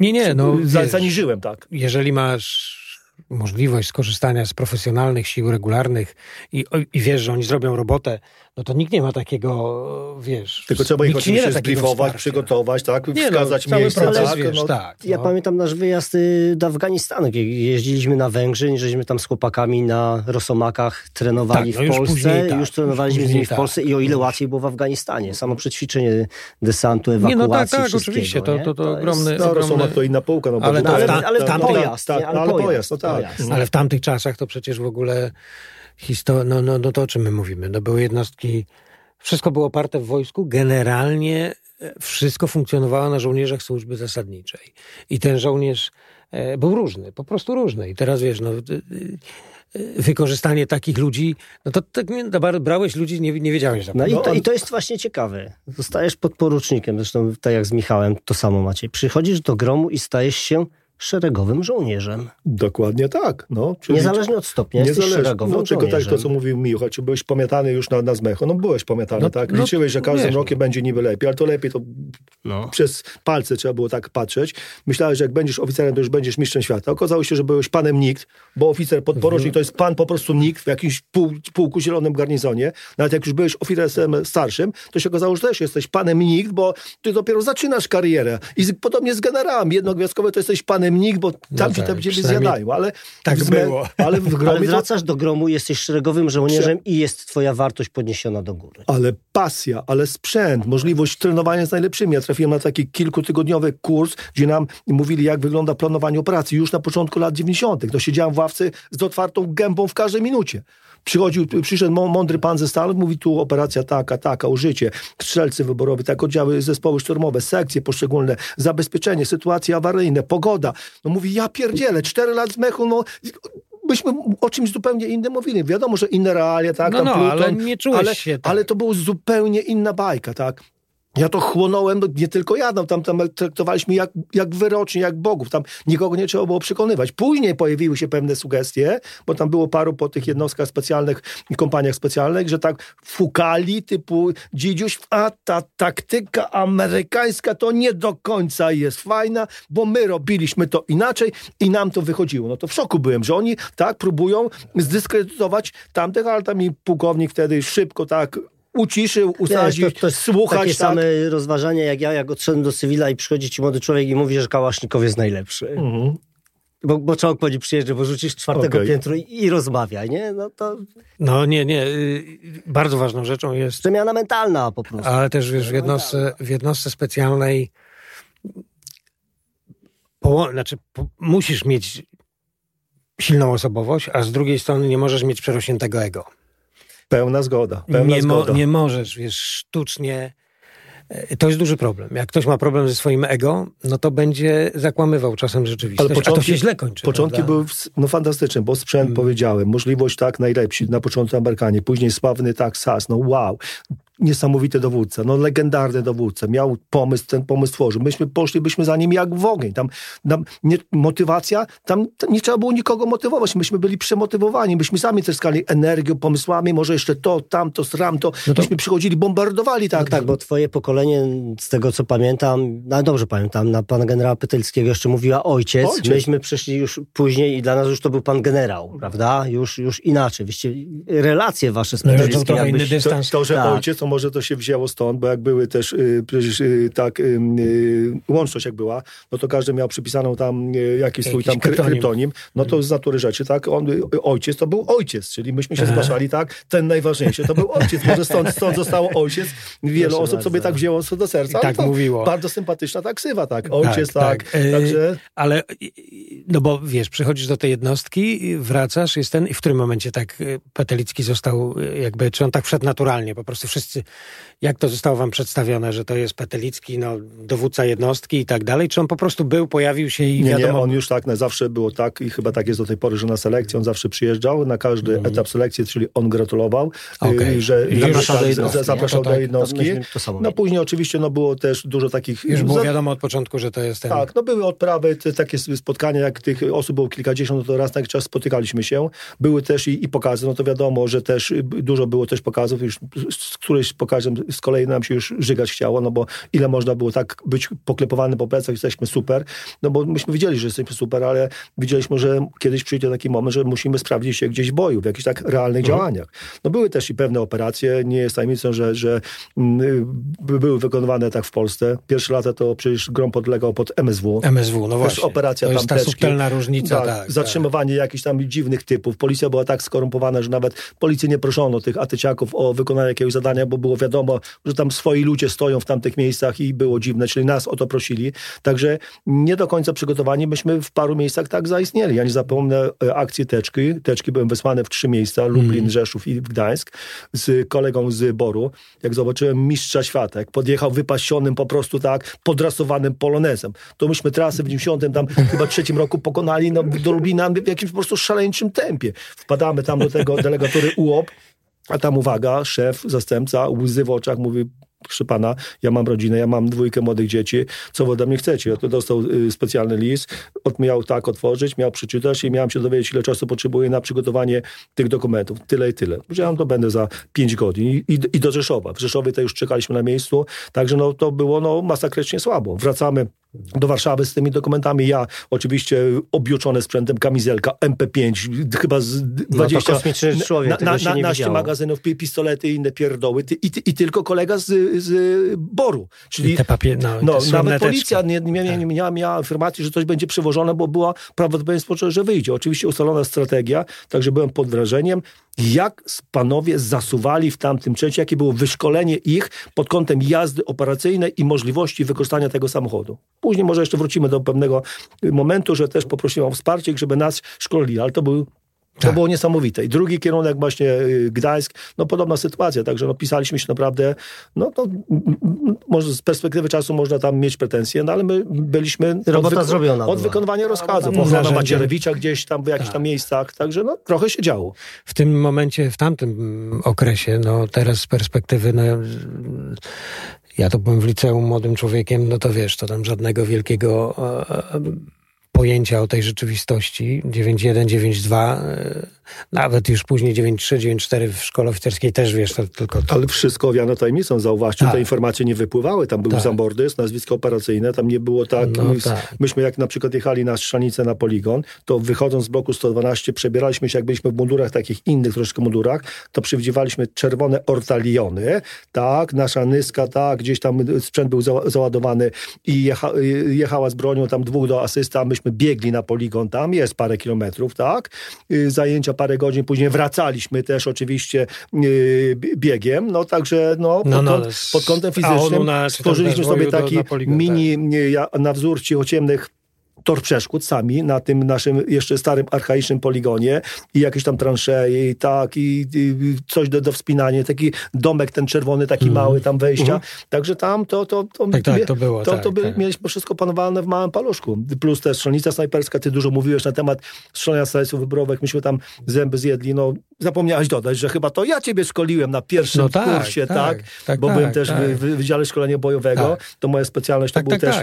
nie, nie, no, za, zaniżyłem, tak. Jeżeli masz możliwość skorzystania z profesjonalnych sił regularnych i, i wiesz, że oni zrobią robotę, no to nikt nie ma takiego, wiesz... Tylko trzeba ich oczywiście zbriefować, przygotować, tak? Nie, no, wskazać no, miejsce, proces, tak? Wiesz, no, tak ja no. pamiętam nasz wyjazd y, do Afganistanu, jeździliśmy na Węgrzy, żeśmy tam z chłopakami na Rosomakach trenowali tak, no w Polsce, już, później, tak, już trenowaliśmy już z nimi w Polsce i o ile łatwiej było w Afganistanie. Samo przećwiczenie desantu, ewakuacji, Nie, no tak, tak, oczywiście, to, to, to, ogromny... No, Rosomak to inna półka, no, ale, ale, ale, ale, tam pojazd, tak, ale pojazd, no tak. Ale w tamtych czasach to przecież w ogóle historia, no, no, no to o czym my mówimy? No były jednostki wszystko było oparte w wojsku. Generalnie e, wszystko funkcjonowało na żołnierzach służby zasadniczej. I ten żołnierz e, był różny, po prostu różny. I teraz wiesz, no, e, wykorzystanie takich ludzi, no to tak brałeś ludzi, nie, nie wiedziałeś. No i to, i to jest właśnie ciekawe. Zostajesz podporucznikiem, zresztą tak jak z Michałem, to samo macie. Przychodzisz do gromu i stajesz się szeregowym żołnierzem. Dokładnie tak. No, czyli Niezależnie od stopnia jesteś szeregowym no, tylko tak to, co mówił Michał, czy byłeś pomiatany już na, na zmecho. No byłeś pomiatany, no, tak? No, Liczyłeś, że każdym wiesz, rokiem będzie niby lepiej, ale to lepiej to no. przez palce trzeba było tak patrzeć. Myślałeś, że jak będziesz oficerem, to już będziesz mistrzem świata. Okazało się, że byłeś panem nikt, bo oficer podporucznik to jest pan po prostu nikt w jakimś pół, półku zielonym garnizonie. Nawet jak już byłeś oficerem starszym, to się okazało, że też jesteś panem nikt, bo ty dopiero zaczynasz karierę. I podobnie z generałem jednogwiazdkowe to jesteś panem nikt, bo tam no ci tak, tam ciebie zjadają, ale... Tak było. Ale, w gromie ale wracasz to... do gromu, jesteś szeregowym żołnierzem Prze... i jest twoja wartość podniesiona do góry. Ale pasja, ale sprzęt, możliwość trenowania z najlepszymi. Ja trafiłem na taki kilkutygodniowy kurs, gdzie nam mówili, jak wygląda planowanie operacji już na początku lat 90. To siedziałem w ławce z otwartą gębą w każdej minucie. Przychodził, przyszedł mądry pan ze Stanów, mówi tu operacja taka, taka, użycie, strzelcy wyborowi, tak oddziały, zespoły szturmowe, sekcje poszczególne, zabezpieczenie, sytuacje awaryjne, pogoda. No mówi, ja pierdzielę, cztery lat z mechu, no byśmy o czymś zupełnie innym mówili. Wiadomo, że inne realia, tak, no, tam no, Pluton, ale nie czułeś ale, się tak. ale to była zupełnie inna bajka, tak. Ja to chłonąłem, nie tylko ja, no, tam, tam traktowaliśmy jak, jak wyrocznie, jak bogów. Tam nikogo nie trzeba było przekonywać. Później pojawiły się pewne sugestie, bo tam było paru po tych jednostkach specjalnych kompaniach specjalnych, że tak fukali typu dzidziuś, a ta taktyka amerykańska to nie do końca jest fajna, bo my robiliśmy to inaczej i nam to wychodziło. No to w szoku byłem, że oni tak próbują zdyskredytować tamtych, ale tam i pułkownik wtedy szybko tak uciszył, usadził, to, to jest słuchać. Takie tak? same rozważania jak ja, jak odszedłem do cywila i przychodzi ci młody człowiek i mówi, że Kałasznikow jest najlepszy. Mhm. Bo, bo czołg po przyjeżdża, bo rzucisz czwartego okay. piętru i, i rozmawia, nie? No to... No nie, nie. Y, bardzo ważną rzeczą jest... Przemiana mentalna po prostu. Ale też wiesz, w jednostce, w jednostce specjalnej po, znaczy, po, musisz mieć silną osobowość, a z drugiej strony nie możesz mieć przerośniętego ego. Pełna zgoda. Pełna nie, zgoda. Mo, nie możesz, wiesz, sztucznie. E, to jest duży problem. Jak ktoś ma problem ze swoim ego, no to będzie zakłamywał czasem rzeczywistość, Ale początki, a to się źle kończy. Początki prawda? były no, fantastyczne, bo sprzęt, hmm. powiedziałem, możliwość tak najlepsi, na początku Amerykanie, później sławny tak SAS, no wow niesamowity dowódca, no legendarny dowódca, miał pomysł, ten pomysł tworzył. Myśmy poszlibyśmy za nim jak w ogień. Tam, tam nie, motywacja, tam nie trzeba było nikogo motywować. Myśmy byli przemotywowani. Myśmy sami tryskali energią, pomysłami, może jeszcze to, tamto, sramto. No to... Myśmy przychodzili, bombardowali tak. No tak, bo twoje pokolenie, z tego co pamiętam, no dobrze pamiętam, na pana generała Pytelskiego jeszcze mówiła ojciec. ojciec. Myśmy przeszli już później i dla nas już to był pan generał, prawda? Już, już inaczej. Wyście, relacje wasze z Pytelskim. No, inny dystans. To, to że tak. ojciec, to może to się wzięło stąd, bo jak były też y, przecież y, tak y, łączność jak była, no to każdy miał przypisaną tam jakiś swój tam kryptonim. kryptonim. No to z natury rzeczy, tak, on, ojciec to był ojciec, czyli myśmy się zgłaszali, tak, ten najważniejszy to był ojciec, może stąd, [laughs] stąd zostało ojciec. Wiele Proszę osób bardzo. sobie tak wzięło do serca. tak mówiło. Bardzo sympatyczna tak ksywa, tak, ojciec, tak. tak. Także... Ale, no bo wiesz, przychodzisz do tej jednostki, wracasz, jest ten i w którym momencie tak Petelicki został jakby, czy on tak wszedł naturalnie, po prostu wszyscy jak to zostało wam przedstawione, że to jest Petelicki, no, dowódca jednostki i tak dalej? Czy on po prostu był, pojawił się i nie, wiadomo... Nie, on już tak, na zawsze było tak i chyba tak jest do tej pory, że na selekcję on zawsze przyjeżdżał, na każdy mm. etap selekcji, czyli on gratulował, okay. że zapraszał do jednostki. Zapraszał do jednostki. To samo no później oczywiście no, było też dużo takich... Już było wiadomo od początku, że to jest ten... Tak, no były odprawy, te, takie spotkania, jak tych osób było kilkadziesiąt, no to raz na jakiś czas spotykaliśmy się. Były też i, i pokazy, no to wiadomo, że też dużo było też pokazów, już z któryś pokazem z kolei nam się już żygać chciało, no bo ile można było tak być poklepowany po plecach, jesteśmy super, no bo myśmy widzieli, że jesteśmy super, ale widzieliśmy, że kiedyś przyjdzie taki moment, że musimy sprawdzić się gdzieś w boju, w jakichś tak realnych mhm. działaniach. No były też i pewne operacje, nie jest tajemnicą, że, że mm, były wykonywane tak w Polsce. Pierwsze lata to przecież grom podlegał pod MSW. MSW, no właśnie. Też operacja to jest ta subtelna różnica, tak. tak zatrzymywanie tak. jakichś tam dziwnych typów. Policja była tak skorumpowana, że nawet policji nie proszono tych atyciaków o wykonanie jakiegoś zadania, bo było wiadomo, że tam swoi ludzie stoją w tamtych miejscach i było dziwne, czyli nas o to prosili. Także nie do końca przygotowani, myśmy w paru miejscach tak zaistnieli. Ja nie zapomnę e, akcji Teczki. Teczki byłem wysłany w trzy miejsca, Lublin, mm. Rzeszów i Gdańsk, z kolegą z Boru. Jak zobaczyłem mistrza świata, jak podjechał wypasionym po prostu tak, podrasowanym polonezem. To myśmy trasy w 90 tam chyba trzecim roku pokonali no, do Lublina w jakimś po prostu szaleńczym tempie. Wpadamy tam do tego delegatury UOP, a tam uwaga, szef, zastępca, łzy w oczach, mówi, proszę pana, ja mam rodzinę, ja mam dwójkę młodych dzieci, co wy ode mnie chcecie? To dostał y, specjalny list, miał tak otworzyć, miał przeczytać i miałem się dowiedzieć, ile czasu potrzebuję na przygotowanie tych dokumentów. Tyle i tyle. Powiedziałem, to będę za pięć godzin I, i, do Rzeszowa. W Rzeszowie to już czekaliśmy na miejscu, także no, to było no, masakrycznie słabo. Wracamy do Warszawy z tymi dokumentami. Ja oczywiście objuczony sprzętem, kamizelka MP5, chyba z 20... No człowiek, na, na, na, naście magazynów, pistolety i inne pierdoły i, i tylko kolega z, z Boru. Czyli te papier, no, no nawet policja nie, nie, nie, nie miała, miała informacji, że coś będzie przywożone, bo była prawdopodobieństwo, że wyjdzie. Oczywiście ustalona strategia, także byłem pod wrażeniem jak panowie zasuwali w tamtym czasie, jakie było wyszkolenie ich pod kątem jazdy operacyjnej i możliwości wykorzystania tego samochodu. Później może jeszcze wrócimy do pewnego momentu, że też poprosiłem o wsparcie, żeby nas szkolili, ale to był to tak. było niesamowite. I drugi kierunek właśnie y, Gdańsk, no podobna sytuacja, także no, pisaliśmy się naprawdę, no to może z perspektywy czasu można tam mieć pretensje, no ale my byliśmy Robota od, zrobiona od wykonywania rozkazów. Ochrona Macierewicza gdzieś tam w jakichś tak. tam miejscach, także no trochę się działo. W tym momencie, w tamtym okresie, no teraz z perspektywy, no ja to byłem w liceum młodym człowiekiem, no to wiesz, to tam żadnego wielkiego e, e, pojęcia o tej rzeczywistości. 9.1, 9.2, e, nawet już później 9.3, 9.4 w szkole oficerskiej też wiesz, to tylko... To... Ale wszystko owiano tajemnicą, zauważcie, tak. te informacje nie wypływały, tam był tak. Zambordys, nazwisko operacyjne, tam nie było tak... No, my, tak. Myśmy jak na przykład jechali na strzelnicę na poligon, to wychodząc z bloku 112 przebieraliśmy się, jak byliśmy w mundurach takich innych troszkę mundurach, to przywdziewaliśmy czerwone ortaliony, tak, nasza nyska, tak, gdzieś tam sprzęt był za, załadowany i jecha, jechała z bronią tam dwóch do asysta, myśmy biegli na poligon tam, jest parę kilometrów, tak? Y, parę godzin, później wracaliśmy też oczywiście y, biegiem, no także no, pod, no, no, pod kątem fizycznym stworzyliśmy sobie taki mini tak. na wzór ciemnych tor przeszkód sami na tym naszym jeszcze starym, archaicznym poligonie i jakieś tam transze i tak, i, i coś do, do wspinania, taki domek ten czerwony, taki mm. mały tam wejścia. Mm. Także tam to, to, to, tak, tak, to było. To, tak, to by, tak. mieliśmy wszystko panowane w małym paluszku. Plus też strzelnica snajperska, ty dużo mówiłeś na temat strzelania strzelców wyborowych, myśmy tam zęby zjedli, no zapomniałeś dodać, że chyba to ja ciebie szkoliłem na pierwszym no tak, kursie, tak? tak, tak bo byłem tak, też w, w Wydziale Szkolenia Bojowego, to moja specjalność to był też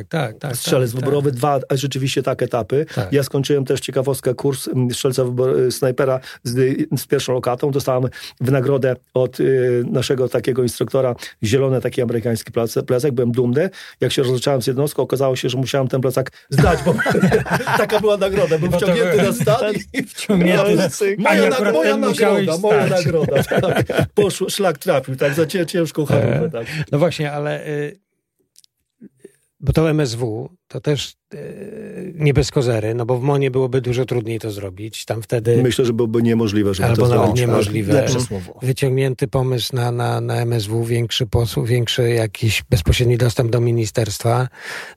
strzelec wyborowy, dwa rzeczywiście tak etapy. Ja skończyłem też ciekawostkę kurs strzelca y, snajpera z, z pierwszą lokatą, dostałem w nagrodę od y, naszego takiego instruktora zielony taki amerykański plecak, byłem dumny. Jak się rozliczałem z jednostką, okazało się, że musiałem ten plecak zdać, bo [laughs] taka była nagroda, był wciągnięty na stan i [laughs] wciągnięty. Moja, moja nagroda moja nagroda. [laughs] Tak. Poszło, szlak trafił, tak, za ciężką chorobę. Tak. No właśnie, ale... Y, bo to MSW to też e, nie bez kozery, no bo w Monie byłoby dużo trudniej to zrobić. Tam wtedy... Myślę, że byłoby niemożliwe, żeby Albo to nawet zrobić. niemożliwe. Lepsze słowo. Wyciągnięty pomysł na, na, na MSW, większy posł, większy jakiś bezpośredni dostęp do ministerstwa.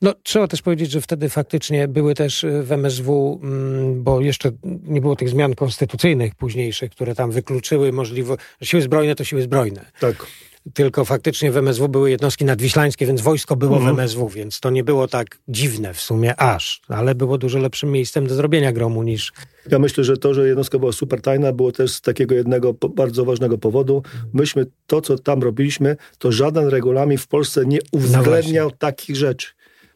No, trzeba też powiedzieć, że wtedy faktycznie były też y, w MSW, mm, bo jeszcze nie było tych zmian konstytucyjnych późniejszych, które tam wykluczyły możliwość, siły zbrojne to siły zbrojne. Tak. Tylko faktycznie w MSW były jednostki nadwiślańskie, więc wojsko było Mhm. w MSW, więc to nie było tak dziwne w sumie aż, ale było dużo lepszym miejscem do zrobienia gromu niż Ja myślę, że to, że jednostka była super tajna, było też z takiego jednego bardzo ważnego powodu. Myśmy to, co tam robiliśmy, to żaden regulamin w Polsce nie uwzględniał takich rzeczy.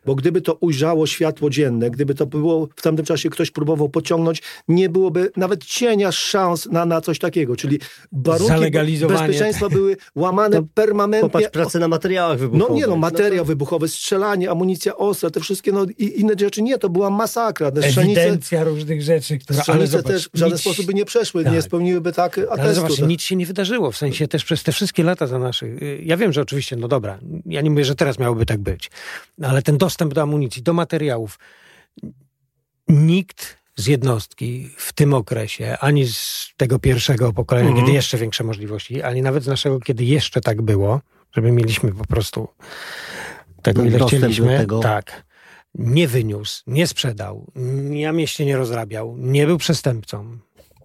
Bo gdyby to ujrzało światło dzienne, gdyby to było w tamtym czasie ktoś próbował pociągnąć, nie byłoby nawet cienia szans na, na coś takiego. Czyli warunki bezpieczeństwa były łamane permanentnie. Popatrz, pracę na materiałach wybuchowych. No nie no, materiał to- wybuchowy, strzelanie, amunicja ostra, te wszystkie no, i inne rzeczy. Nie, to była masakra. Te strzelnice, ewidencja różnych rzeczy, które... strzelnice zobacz, też w żaden nic- sposób by nie przeszły, Tak. nie spełniłyby tak Ale atestu. zobacz, tak. nic się nie wydarzyło. W sensie też przez te wszystkie lata za naszych. Ja wiem, że oczywiście, no dobra, ja nie mówię, że teraz miałoby tak być, no ale ten dostęp do amunicji, do materiałów, nikt z jednostki w tym okresie, ani z tego pierwszego pokolenia, Mhm. kiedy jeszcze większe możliwości, ani nawet z naszego, kiedy jeszcze tak było, żeby mieliśmy po prostu tego, ile Dostęp chcieliśmy, tego. tak, nie wyniósł, nie sprzedał, na mieście nie rozrabiał, nie był przestępcą.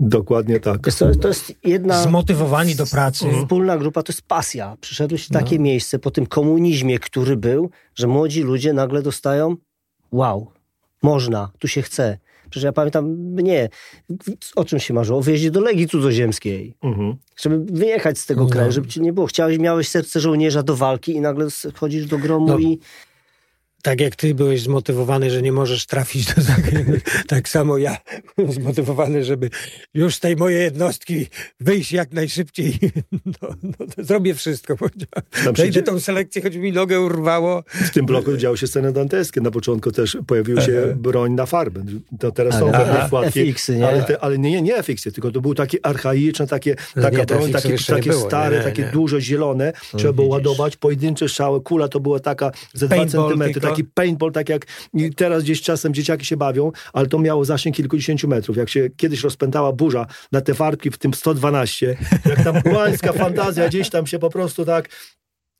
Dokładnie tak. Co, to jest jedna Zmotywowani do pracy. wspólna grupa, to jest pasja. Przyszedłeś w takie No. miejsce po tym komunizmie, który był, że młodzi ludzie nagle dostają wow, można, tu się chce. Przecież ja pamiętam, mnie, o czym się marzyło? O wyjeździe do Legii Cudzoziemskiej. Mhm. Żeby wyjechać z tego No. kraju, żeby ci nie było. Chciałeś, miałeś serce żołnierza do walki i nagle chodzisz do gromu No. i... Tak jak ty byłeś zmotywowany, że nie możesz trafić do zagranicy, tak samo ja byłem zmotywowany, żeby już z tej mojej jednostki wyjść jak najszybciej. No, no zrobię wszystko. powiedziałem. Przejdę tą selekcję, choć mi nogę urwało. W tym bloku działy się sceny danteskie. Na początku też pojawiła się broń na farbę. To teraz są Ale- pewne wkładki. Nie? Ale, te, ale nie, nie FX-y, tylko to był taki archaiczny, takie, No taka nie, broń, takie, takie było, stare, nie, takie nie. duże, zielone. Trzeba było ładować, pojedyncze strzały. Kula to była taka ze dwa centymetry. Taki paintball, tak jak teraz gdzieś czasem dzieciaki się bawią, ale to miało zasięg kilkudziesięciu metrów. Jak się kiedyś rozpętała burza na te farbki w tym 112, jak tam [laughs] łańska fantazja gdzieś tam się po prostu tak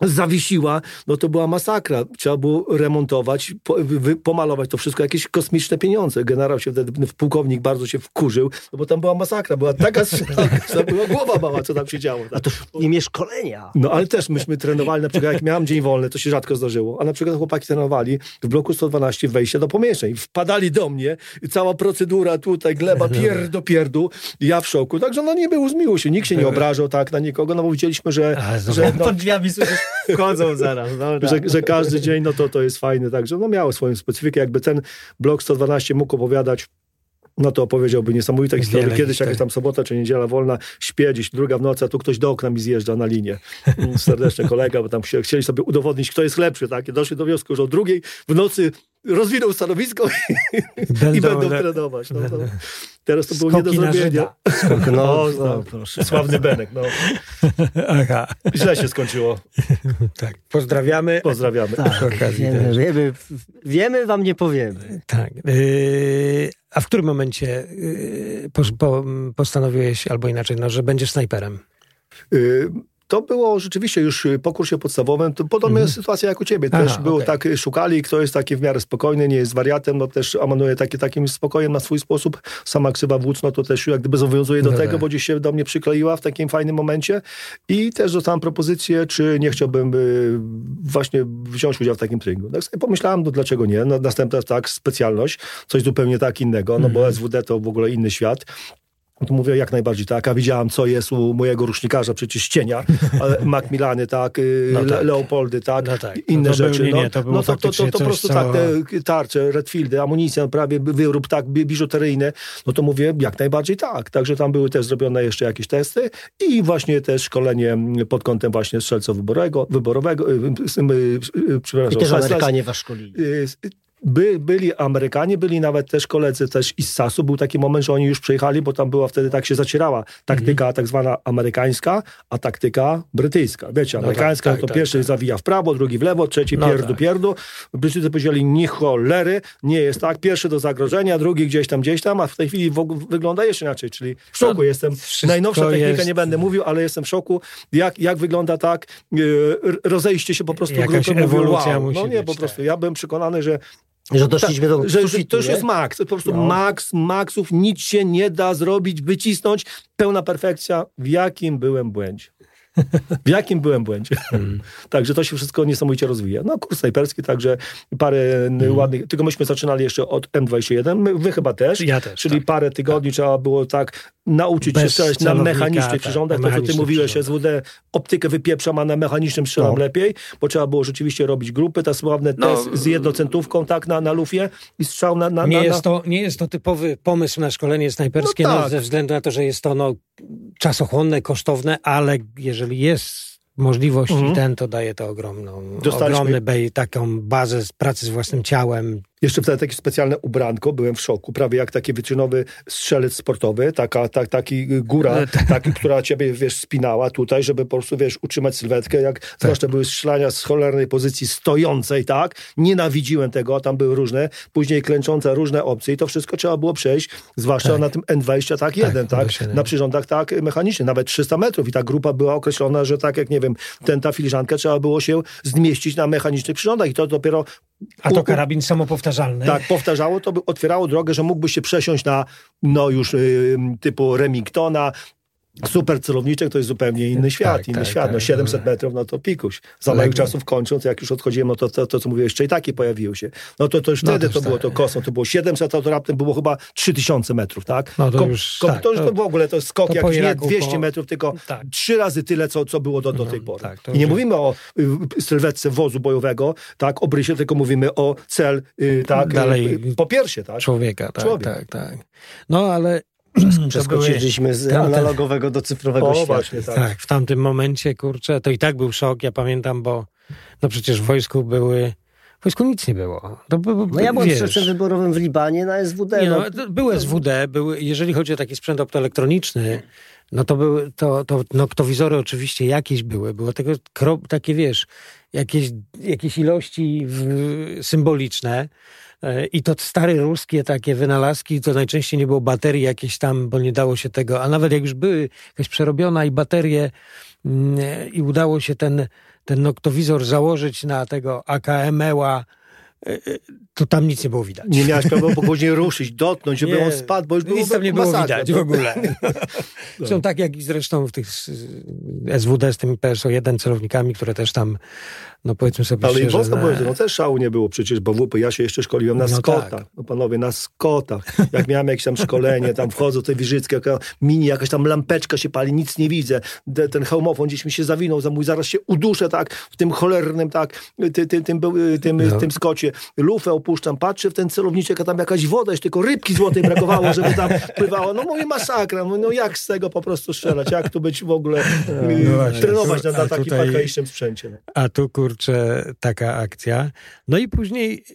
zawiesiła, no to była masakra. Trzeba było remontować, po, wy, pomalować to wszystko, jakieś kosmiczne pieniądze. Generał się wtedy, pułkownik bardzo się wkurzył, no bo tam była masakra, była taka strzelanka, [laughs] była głowa mała, co tam się działo. A to imię szkolenia. No ale też myśmy trenowali, na przykład jak miałem dzień wolny, to się rzadko zdarzyło, a na przykład chłopaki trenowali w bloku 112 wejście do pomieszczeń. Wpadali do mnie i cała procedura tutaj, gleba, [laughs] pier do pierdu, ja w szoku. Także no nie było zmiło się, nikt się nie [laughs] obrażał tak na nikogo, no bo widzieliśmy, że, zobacz, że, no, Pod drzwiami słyszysz, wchodzą zaraz. Dobra. że, że każdy dzień no to, to jest fajne, także no miało swoją specyfikę. Jakby ten blok 112 mógł opowiadać no to opowiedziałby niesamowite historie. Wiele Kiedyś historii. jakaś tam sobota czy niedziela wolna, śpię gdzieś druga w nocy, a tu ktoś do okna mi zjeżdża na linię. Serdeczny kolega, bo tam chcie- chcieli sobie udowodnić, kto jest lepszy. Tak? I doszli do wniosku, że o drugiej w nocy rozwinął stanowisko i będą trenować. No, to, [laughs] teraz to było nie do zrobienia. Żyda. No, [laughs] no, proszę. Sławny Benek. No. [laughs] Aha, Źle się skończyło. tak. Pozdrawiamy. Pozdrawiamy. Tak, wiemy, wiemy, wiemy, wam nie powiemy. Tak. Yy, a w którym momencie yy, po, po, postanowiłeś, albo inaczej, no, że będziesz snajperem? Y, To było rzeczywiście już y, po kursie podstawowym, to podobna sytuacja jak u ciebie. Mhm. Aha, Też było okej. tak, y, szukali, kto jest taki w miarę spokojny, nie jest wariatem, no też amanuje taki, takim spokojem na swój sposób. Sama ksywa wódz, no to też jak gdyby zobowiązuje do No tego, tak. bo gdzieś się do mnie przykleiła w takim fajnym momencie i też dostałem propozycję, czy nie chciałbym y, właśnie wziąć udział w takim treningu. Tak sobie pomyślałem, no dlaczego nie? No, następna tak, specjalność, coś zupełnie tak innego, no Mhm. bo SWD to w ogóle inny świat. No to mówię jak najbardziej tak, a widziałam co jest u mojego rusznikarza przecież cienia, [laughs] Macmillany, tak, y, No tak. Le- Leopoldy, tak, No tak. inne No był- rzeczy. no, nie, to było no to, to, to, po prostu tak, te tarcze, Redfieldy, amunicja, prawie wyrób, tak, bi- biżuteryjny, no to mówię jak najbardziej tak. Także tam były też zrobione jeszcze jakieś testy i właśnie też szkolenie pod kątem właśnie strzelca wyborowego, wyborowego, y, y, y, y, I przepraszam, też Amerykanie was szkolili. By, byli Amerykanie, byli nawet też koledzy też z SAS-u. Był taki moment, że oni już przyjechali, bo tam była wtedy tak się zacierała taktyka mhm. tak zwana amerykańska, a taktyka brytyjska. Wiecie, amerykańska no tak, to tak, pierwszy tak. zawija w prawo, drugi w lewo, trzeci no pierdu, tak. pierdu. Brytyjczycy powiedzieli, nie cholery, nie jest tak. Pierwszy do zagrożenia, drugi gdzieś tam, gdzieś tam, a w tej chwili wygląda jeszcze inaczej, czyli w szoku no, jestem. Najnowsza technika, jest... nie będę mówił, ale jestem w szoku, jak, jak wygląda tak, yy, rozejście się po prostu Jakaś grupy. ewolucja wow. No nie, po prostu, tak. ja byłem przekonany, że że doszliśmy do że, że to już jest maks. Po prostu no. maks, maksów, nic się nie da zrobić, wycisnąć. Pełna perfekcja. W jakim byłem błędzie? W jakim byłem błędzie? Mm. [laughs] także to się wszystko niesamowicie rozwija. No, kurs snajperski, także parę mm. ładnych, tylko myśmy zaczynali jeszcze od M21, my, wy chyba też. Ja też, Czyli tak, parę tygodni tak. trzeba było tak nauczyć Bez się strzelać na mechanicznych tak, przyrządach, to co ty mówiłeś, SWD, optykę wypieprzam, a na mechanicznym strzelam no. lepiej, bo trzeba było rzeczywiście robić grupy, ta sławne no. test z jednocentówką, tak, na, na lufie i strzał na... na, nie, na, Jest to, nie jest to typowy pomysł na szkolenie snajperskie, no, no tak. no, ze względu na to, że jest to no, czasochłonne, kosztowne, ale jeżeli jest możliwość mhm. i ten to daje to ogromną, ogromny bej, taką bazę z pracy z własnym ciałem, jeszcze wtedy takie specjalne ubranko, byłem w szoku, prawie jak taki wyczynowy strzelec sportowy, taka, tak, taki góra, [laughs] tak. taki, która ciebie, wiesz, spinała tutaj, żeby po prostu, wiesz, utrzymać sylwetkę, jak tak. zwłaszcza były strzelania z cholernej pozycji stojącej, tak, nienawidziłem tego, tam były różne, później klęczące różne opcje i to wszystko trzeba było przejść, zwłaszcza tak. na tym N20 tak jeden, tak, tak na przyrządach tak mechanicznych, nawet 300 metrów i ta grupa była określona, że tak jak, nie wiem, ten, ta filiżanka trzeba było się zmieścić na mechanicznych przyrządach i to dopiero a to karabin samopowtarzalny? Tak, powtarzało, to by otwierało drogę, że mógłby się przesiąść na no już y, typu Remingtona, Super celowniczek to jest zupełnie inny świat, tak, inny tak, świat. No tak, 700 metrów, no to pikuś. Za moich czasów kończąc, jak już odchodziłem, no to, to, to co mówiłeś, jeszcze i takie pojawiły się. No to, to już no wtedy to, to było to kosmos, to było 700, a to raptem było chyba 3000 metrów, tak? No to już, ko, tak, to już to, w ogóle to skok to jak nie 200 po... metrów, tylko tak. trzy razy tyle, co, co było do, do tej no, pory. Tak, I nie mówimy o y, sylwetce wozu bojowego, tak, obrysie, tylko mówimy o cel, y, tak, Dalej, y, po piersie, tak? Człowieka, tak, Człowiek. tak, tak. No ale Przeskoczyliśmy z analogowego do cyfrowego o, świata. Właśnie, tak. tak, w tamtym momencie, kurczę, to i tak był szok, ja pamiętam, bo no przecież w wojsku były w wojsku nic nie było. To, no ja byłem w wyborowym w Libanie na SWD. Nie, no, no, był SWD, był, jeżeli chodzi o taki sprzęt optoelektroniczny, no to były, to, to noktowizory oczywiście jakieś były, było tego takie, wiesz, jakieś, jakieś ilości w, symboliczne, I to stare ruskie takie wynalazki, to najczęściej nie było baterii jakieś tam, bo nie dało się tego, a nawet jak już były jakaś przerobiona i baterie mm, i udało się ten, ten noktowizor założyć na tego AKM-eła, e, e, to tam nic nie było widać. Nie miałeś prawa później ruszyć, dotknąć, żeby nie, on spadł, bo już było Nic tam nie było widać w ogóle. [laughs] Są tak jak i zresztą w tych SWD z tymi PSO-1 celownikami, które też tam no powiedzmy sobie Ale szczerze, i Polska, na... no też szału nie było przecież, bo WP, ja się jeszcze szkoliłem na no skotach. Tak. No panowie, na skotach. Jak miałem jakieś tam szkolenie, tam wchodzą te wiżyckie, mini, jakaś tam lampeczka się pali, nic nie widzę. Ten hełmofon gdzieś mi się zawinął, za mój zaraz się uduszę, tak, w tym cholernym, tak, ty, ty, tym, tym, no. tym skocie. Lufę opuszczam, patrzę w ten celowniczek, a tam jakaś woda, jeszcze tylko rybki złotej brakowało, żeby tam pływało. No mówię, masakra, no jak z tego po prostu strzelać, jak tu być w ogóle, no, no właśnie, trenować tu, na, na takim tutaj, sprzęcie. No. A tu kur kurczę, taka akcja. No i później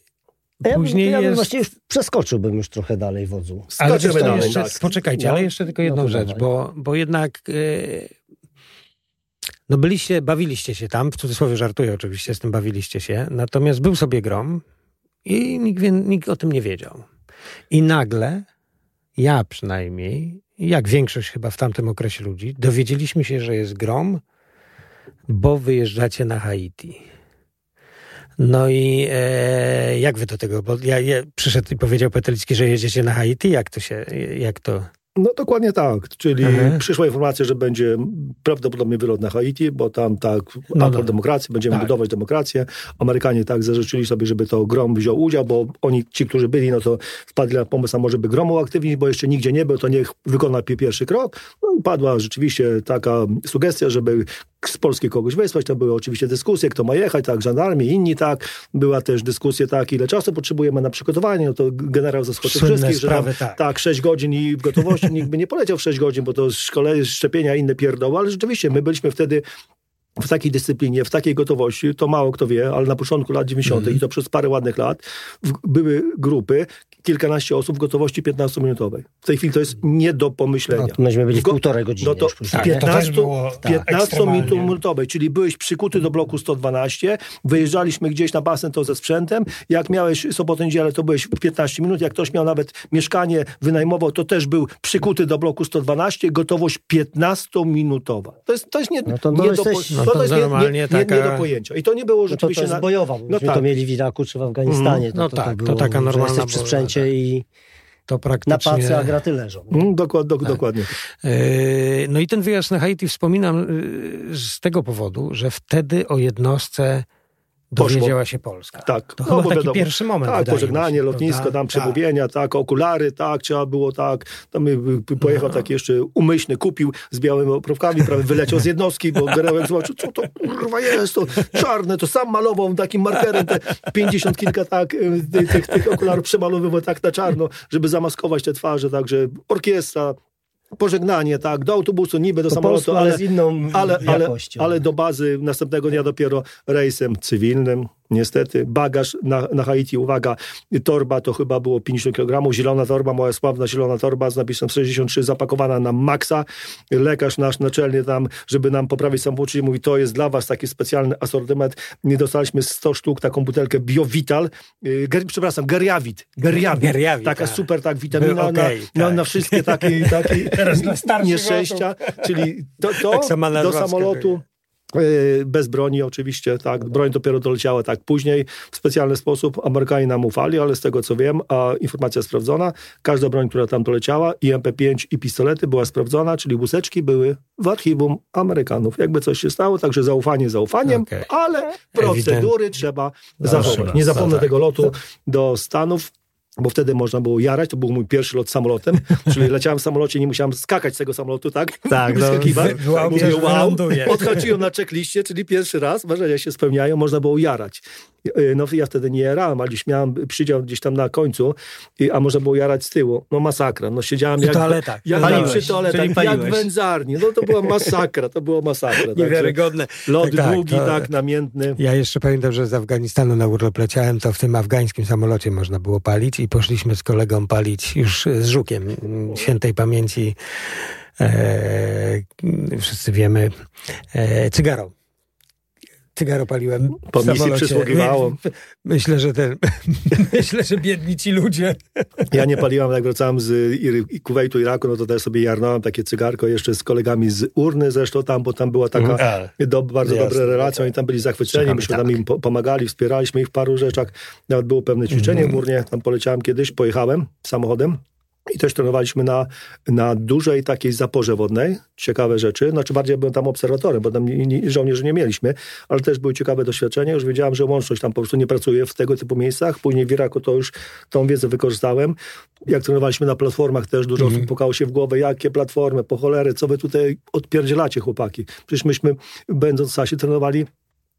ja Później ja bym jest... właściwie przeskoczyłbym już trochę dalej wodzu. Ale dalej, jeszcze, tak. Poczekajcie, no, ale jeszcze tylko jedną no rzecz, bo, bo jednak yy, no byliście, bawiliście się tam, w cudzysłowie żartuję oczywiście, z tym bawiliście się, natomiast był sobie grom i nikt, nikt o tym nie wiedział. I nagle, ja przynajmniej, jak większość chyba w tamtym okresie ludzi, dowiedzieliśmy się, że jest grom, bo wyjeżdżacie na Haiti. No i e, jak wy do tego? Bo ja, ja, przyszedł i powiedział Petelicki, że jedziecie na Haiti. Jak to się, jak to... No dokładnie tak, czyli Aha. przyszła informacja, że będzie prawdopodobnie wylot na Haiti, bo tam tak, no, no. demokracji, będziemy tak. budować demokrację. Amerykanie tak zażyczyli sobie, żeby to Grom wziął udział, bo oni, ci, którzy byli, no to wpadli na pomysł, a może by Grom uaktywnić, bo jeszcze nigdzie nie był, to niech wykona pierwszy krok. No i padła rzeczywiście taka sugestia, żeby z Polski kogoś wysłać, to były oczywiście dyskusje, kto ma jechać, tak, żandarmi, inni tak. Była też dyskusja tak, ile czasu potrzebujemy na przygotowanie, no to generał zaskoczył wszystkich, że tam, tak. tak, 6 godzin i w gotowości nikt by nie poleciał w 6 godzin, bo to szkolenie, szczepienia, inne pierdoły, ale rzeczywiście my byliśmy wtedy w takiej dyscyplinie, w takiej gotowości, to mało kto wie, ale na początku lat 90. Mm. i to przez parę ładnych lat w, były grupy, kilkanaście osób w gotowości 15-minutowej. W tej chwili to jest nie do pomyślenia. No, myśmy byli w półtorej godziny. No to tak, 15, to 15-minutowej, czyli byłeś przykuty do bloku 112, wyjeżdżaliśmy gdzieś na basen to ze sprzętem, jak miałeś sobotę, niedzielę, to byłeś 15 minut, jak ktoś miał nawet mieszkanie, wynajmował, to też był przykuty do bloku 112, gotowość 15-minutowa. To jest, to jest nie, no to nie do, no to, to jest normalnie nie, nie, taka... nie, do pojęcia. I to nie było rzeczywiście... No to, to jest bojowa, no tak. to mieli w Iraku czy w Afganistanie. No to, tak, to, taka normalna... przy sprzęcie i to praktycznie... na pacy, a graty leżą. Mm, dokład, do, tak. Dokładnie. Yy, no i ten wyjazd na Haiti wspominam yy, z tego powodu, że wtedy o jednostce dowiedziała się Polska. Tak. To no, chyba taki wiadomo, pierwszy moment. Tak, pożegnanie, się, lotnisko, prawda? tam przemówienia, tak. tak, okulary, tak, trzeba było tak. Tam pojechał no. taki jeszcze umyślny, kupił z białymi oprowkami, prawie wyleciał z jednostki, bo Gerełek zobaczył, co to kurwa jest, to czarne, to sam malował takim markerem te 50 kilka tak, y, tych, tych okularów przemalowywał tak na czarno, żeby zamaskować te twarze, także orkiestra, pożegnanie, tak, do autobusu, niby do samolotu, Polsku, ale, z inną ale, ale, ale do bazy następnego dnia dopiero rejsem cywilnym. Niestety, bagaż na, na Haiti, uwaga, torba to chyba było 50 kg, zielona torba, moja sławna zielona torba z napisem 63, zapakowana na maksa. Lekarz nasz naczelny tam, żeby nam poprawić samopoczucie, mówi, to jest dla was taki specjalny asortyment. Nie dostaliśmy 100 sztuk, taką butelkę Biovital, yy, ger, przepraszam, Geriavit, Geriavit, Geriavit taka tak. super tak witamina okay, na, tak. na, na, wszystkie takie, takie [laughs] nieszczęścia, czyli to, to tak do samolotu. E, bez broni oczywiście, tak. Broń dopiero doleciała tak później, w specjalny sposób. Amerykanie nam ufali, ale z tego co wiem, a informacja sprawdzona, każda broń, która tam doleciała, i MP5 i pistolety była sprawdzona, czyli łuseczki były w archiwum Amerykanów. Jakby coś się stało, także zaufanie zaufaniem, okay. ale procedury trzeba zachować. Nie zapomnę tego lotu do Stanów bo wtedy można było jarać, to był mój pierwszy lot samolotem, [laughs] czyli leciałem w samolocie, nie musiałem skakać z tego samolotu, tak? Tak, no, wow, Mówię, wow, odchodziłem na checkliście, czyli pierwszy raz, marzenia się spełniają, można było jarać. Y, no ja wtedy nie jarałem, ale gdzieś miałem przydział gdzieś tam na końcu, a można było jarać z tyłu. No masakra. No siedziałem jak, toaletach. jak paliłeś, przy toaletach, jak w wędzarni. No to była masakra, to było masakra. Niewiarygodne. Lot tak, długi, to... tak, namiętny. Ja jeszcze pamiętam, że z Afganistanu na urlop leciałem, to w tym afgańskim samolocie można było palić i poszliśmy z kolegą palić już z Żukiem świętej pamięci. E, wszyscy wiemy, e, cygarą cygaro paliłem po misji przysługiwało. Myślę, że ten, [laughs] myślę, że biedni ci ludzie. Ja nie paliłam, jak wracałem z Kuwejtu, Iraku, no to też sobie jarnąłem takie cygarko jeszcze z kolegami z urny zresztą tam, bo tam była taka mm, do, bardzo jasne, dobre relacje, oni tam byli zachwyceni, myśmy tam tak. im pomagali, wspieraliśmy ich w paru rzeczach. Nawet było pewne ćwiczenie mm. w urnie, tam poleciałem kiedyś, pojechałem samochodem i też trenowaliśmy na, na dużej takiej zaporze wodnej. Ciekawe rzeczy. Znaczy bardziej byłem tam obserwatorem, bo tam nie, nie, żołnierzy nie mieliśmy, ale też były ciekawe doświadczenia. Już wiedziałem, że łączność tam po prostu nie pracuje w tego typu miejscach. Później w Iraku to już tą wiedzę wykorzystałem. Jak trenowaliśmy na platformach też dużo mm -hmm. osób pukało się w głowę, jakie platformy, po cholery, co wy tutaj odpierdzielacie chłopaki. Przecież myśmy będąc w Sasie trenowali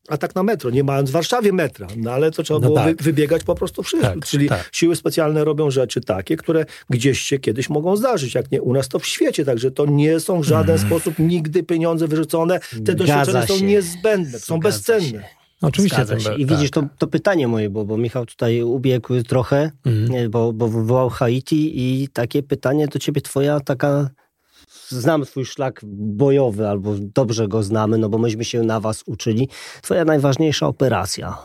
a tak na metro, nie mając w Warszawie metra, no ale to trzeba no było tak. wy, wybiegać po prostu wszystko. Tak, Czyli tak. siły specjalne robią rzeczy takie, które gdzieś się kiedyś mogą zdarzyć, jak nie u nas, to w świecie, także to nie są w żaden mm. sposób nigdy pieniądze wyrzucone, te doświadczenia są niezbędne, są Zgadza bezcenne. Się. Oczywiście. Się. I widzisz, to, to pytanie moje, bo, bo Michał tutaj ubiegł trochę, mm. bo, bo wywołał Haiti i takie pytanie do ciebie, twoja taka znam twój szlak bojowy, albo dobrze go znamy, no bo myśmy się na was uczyli. Twoja najważniejsza operacja,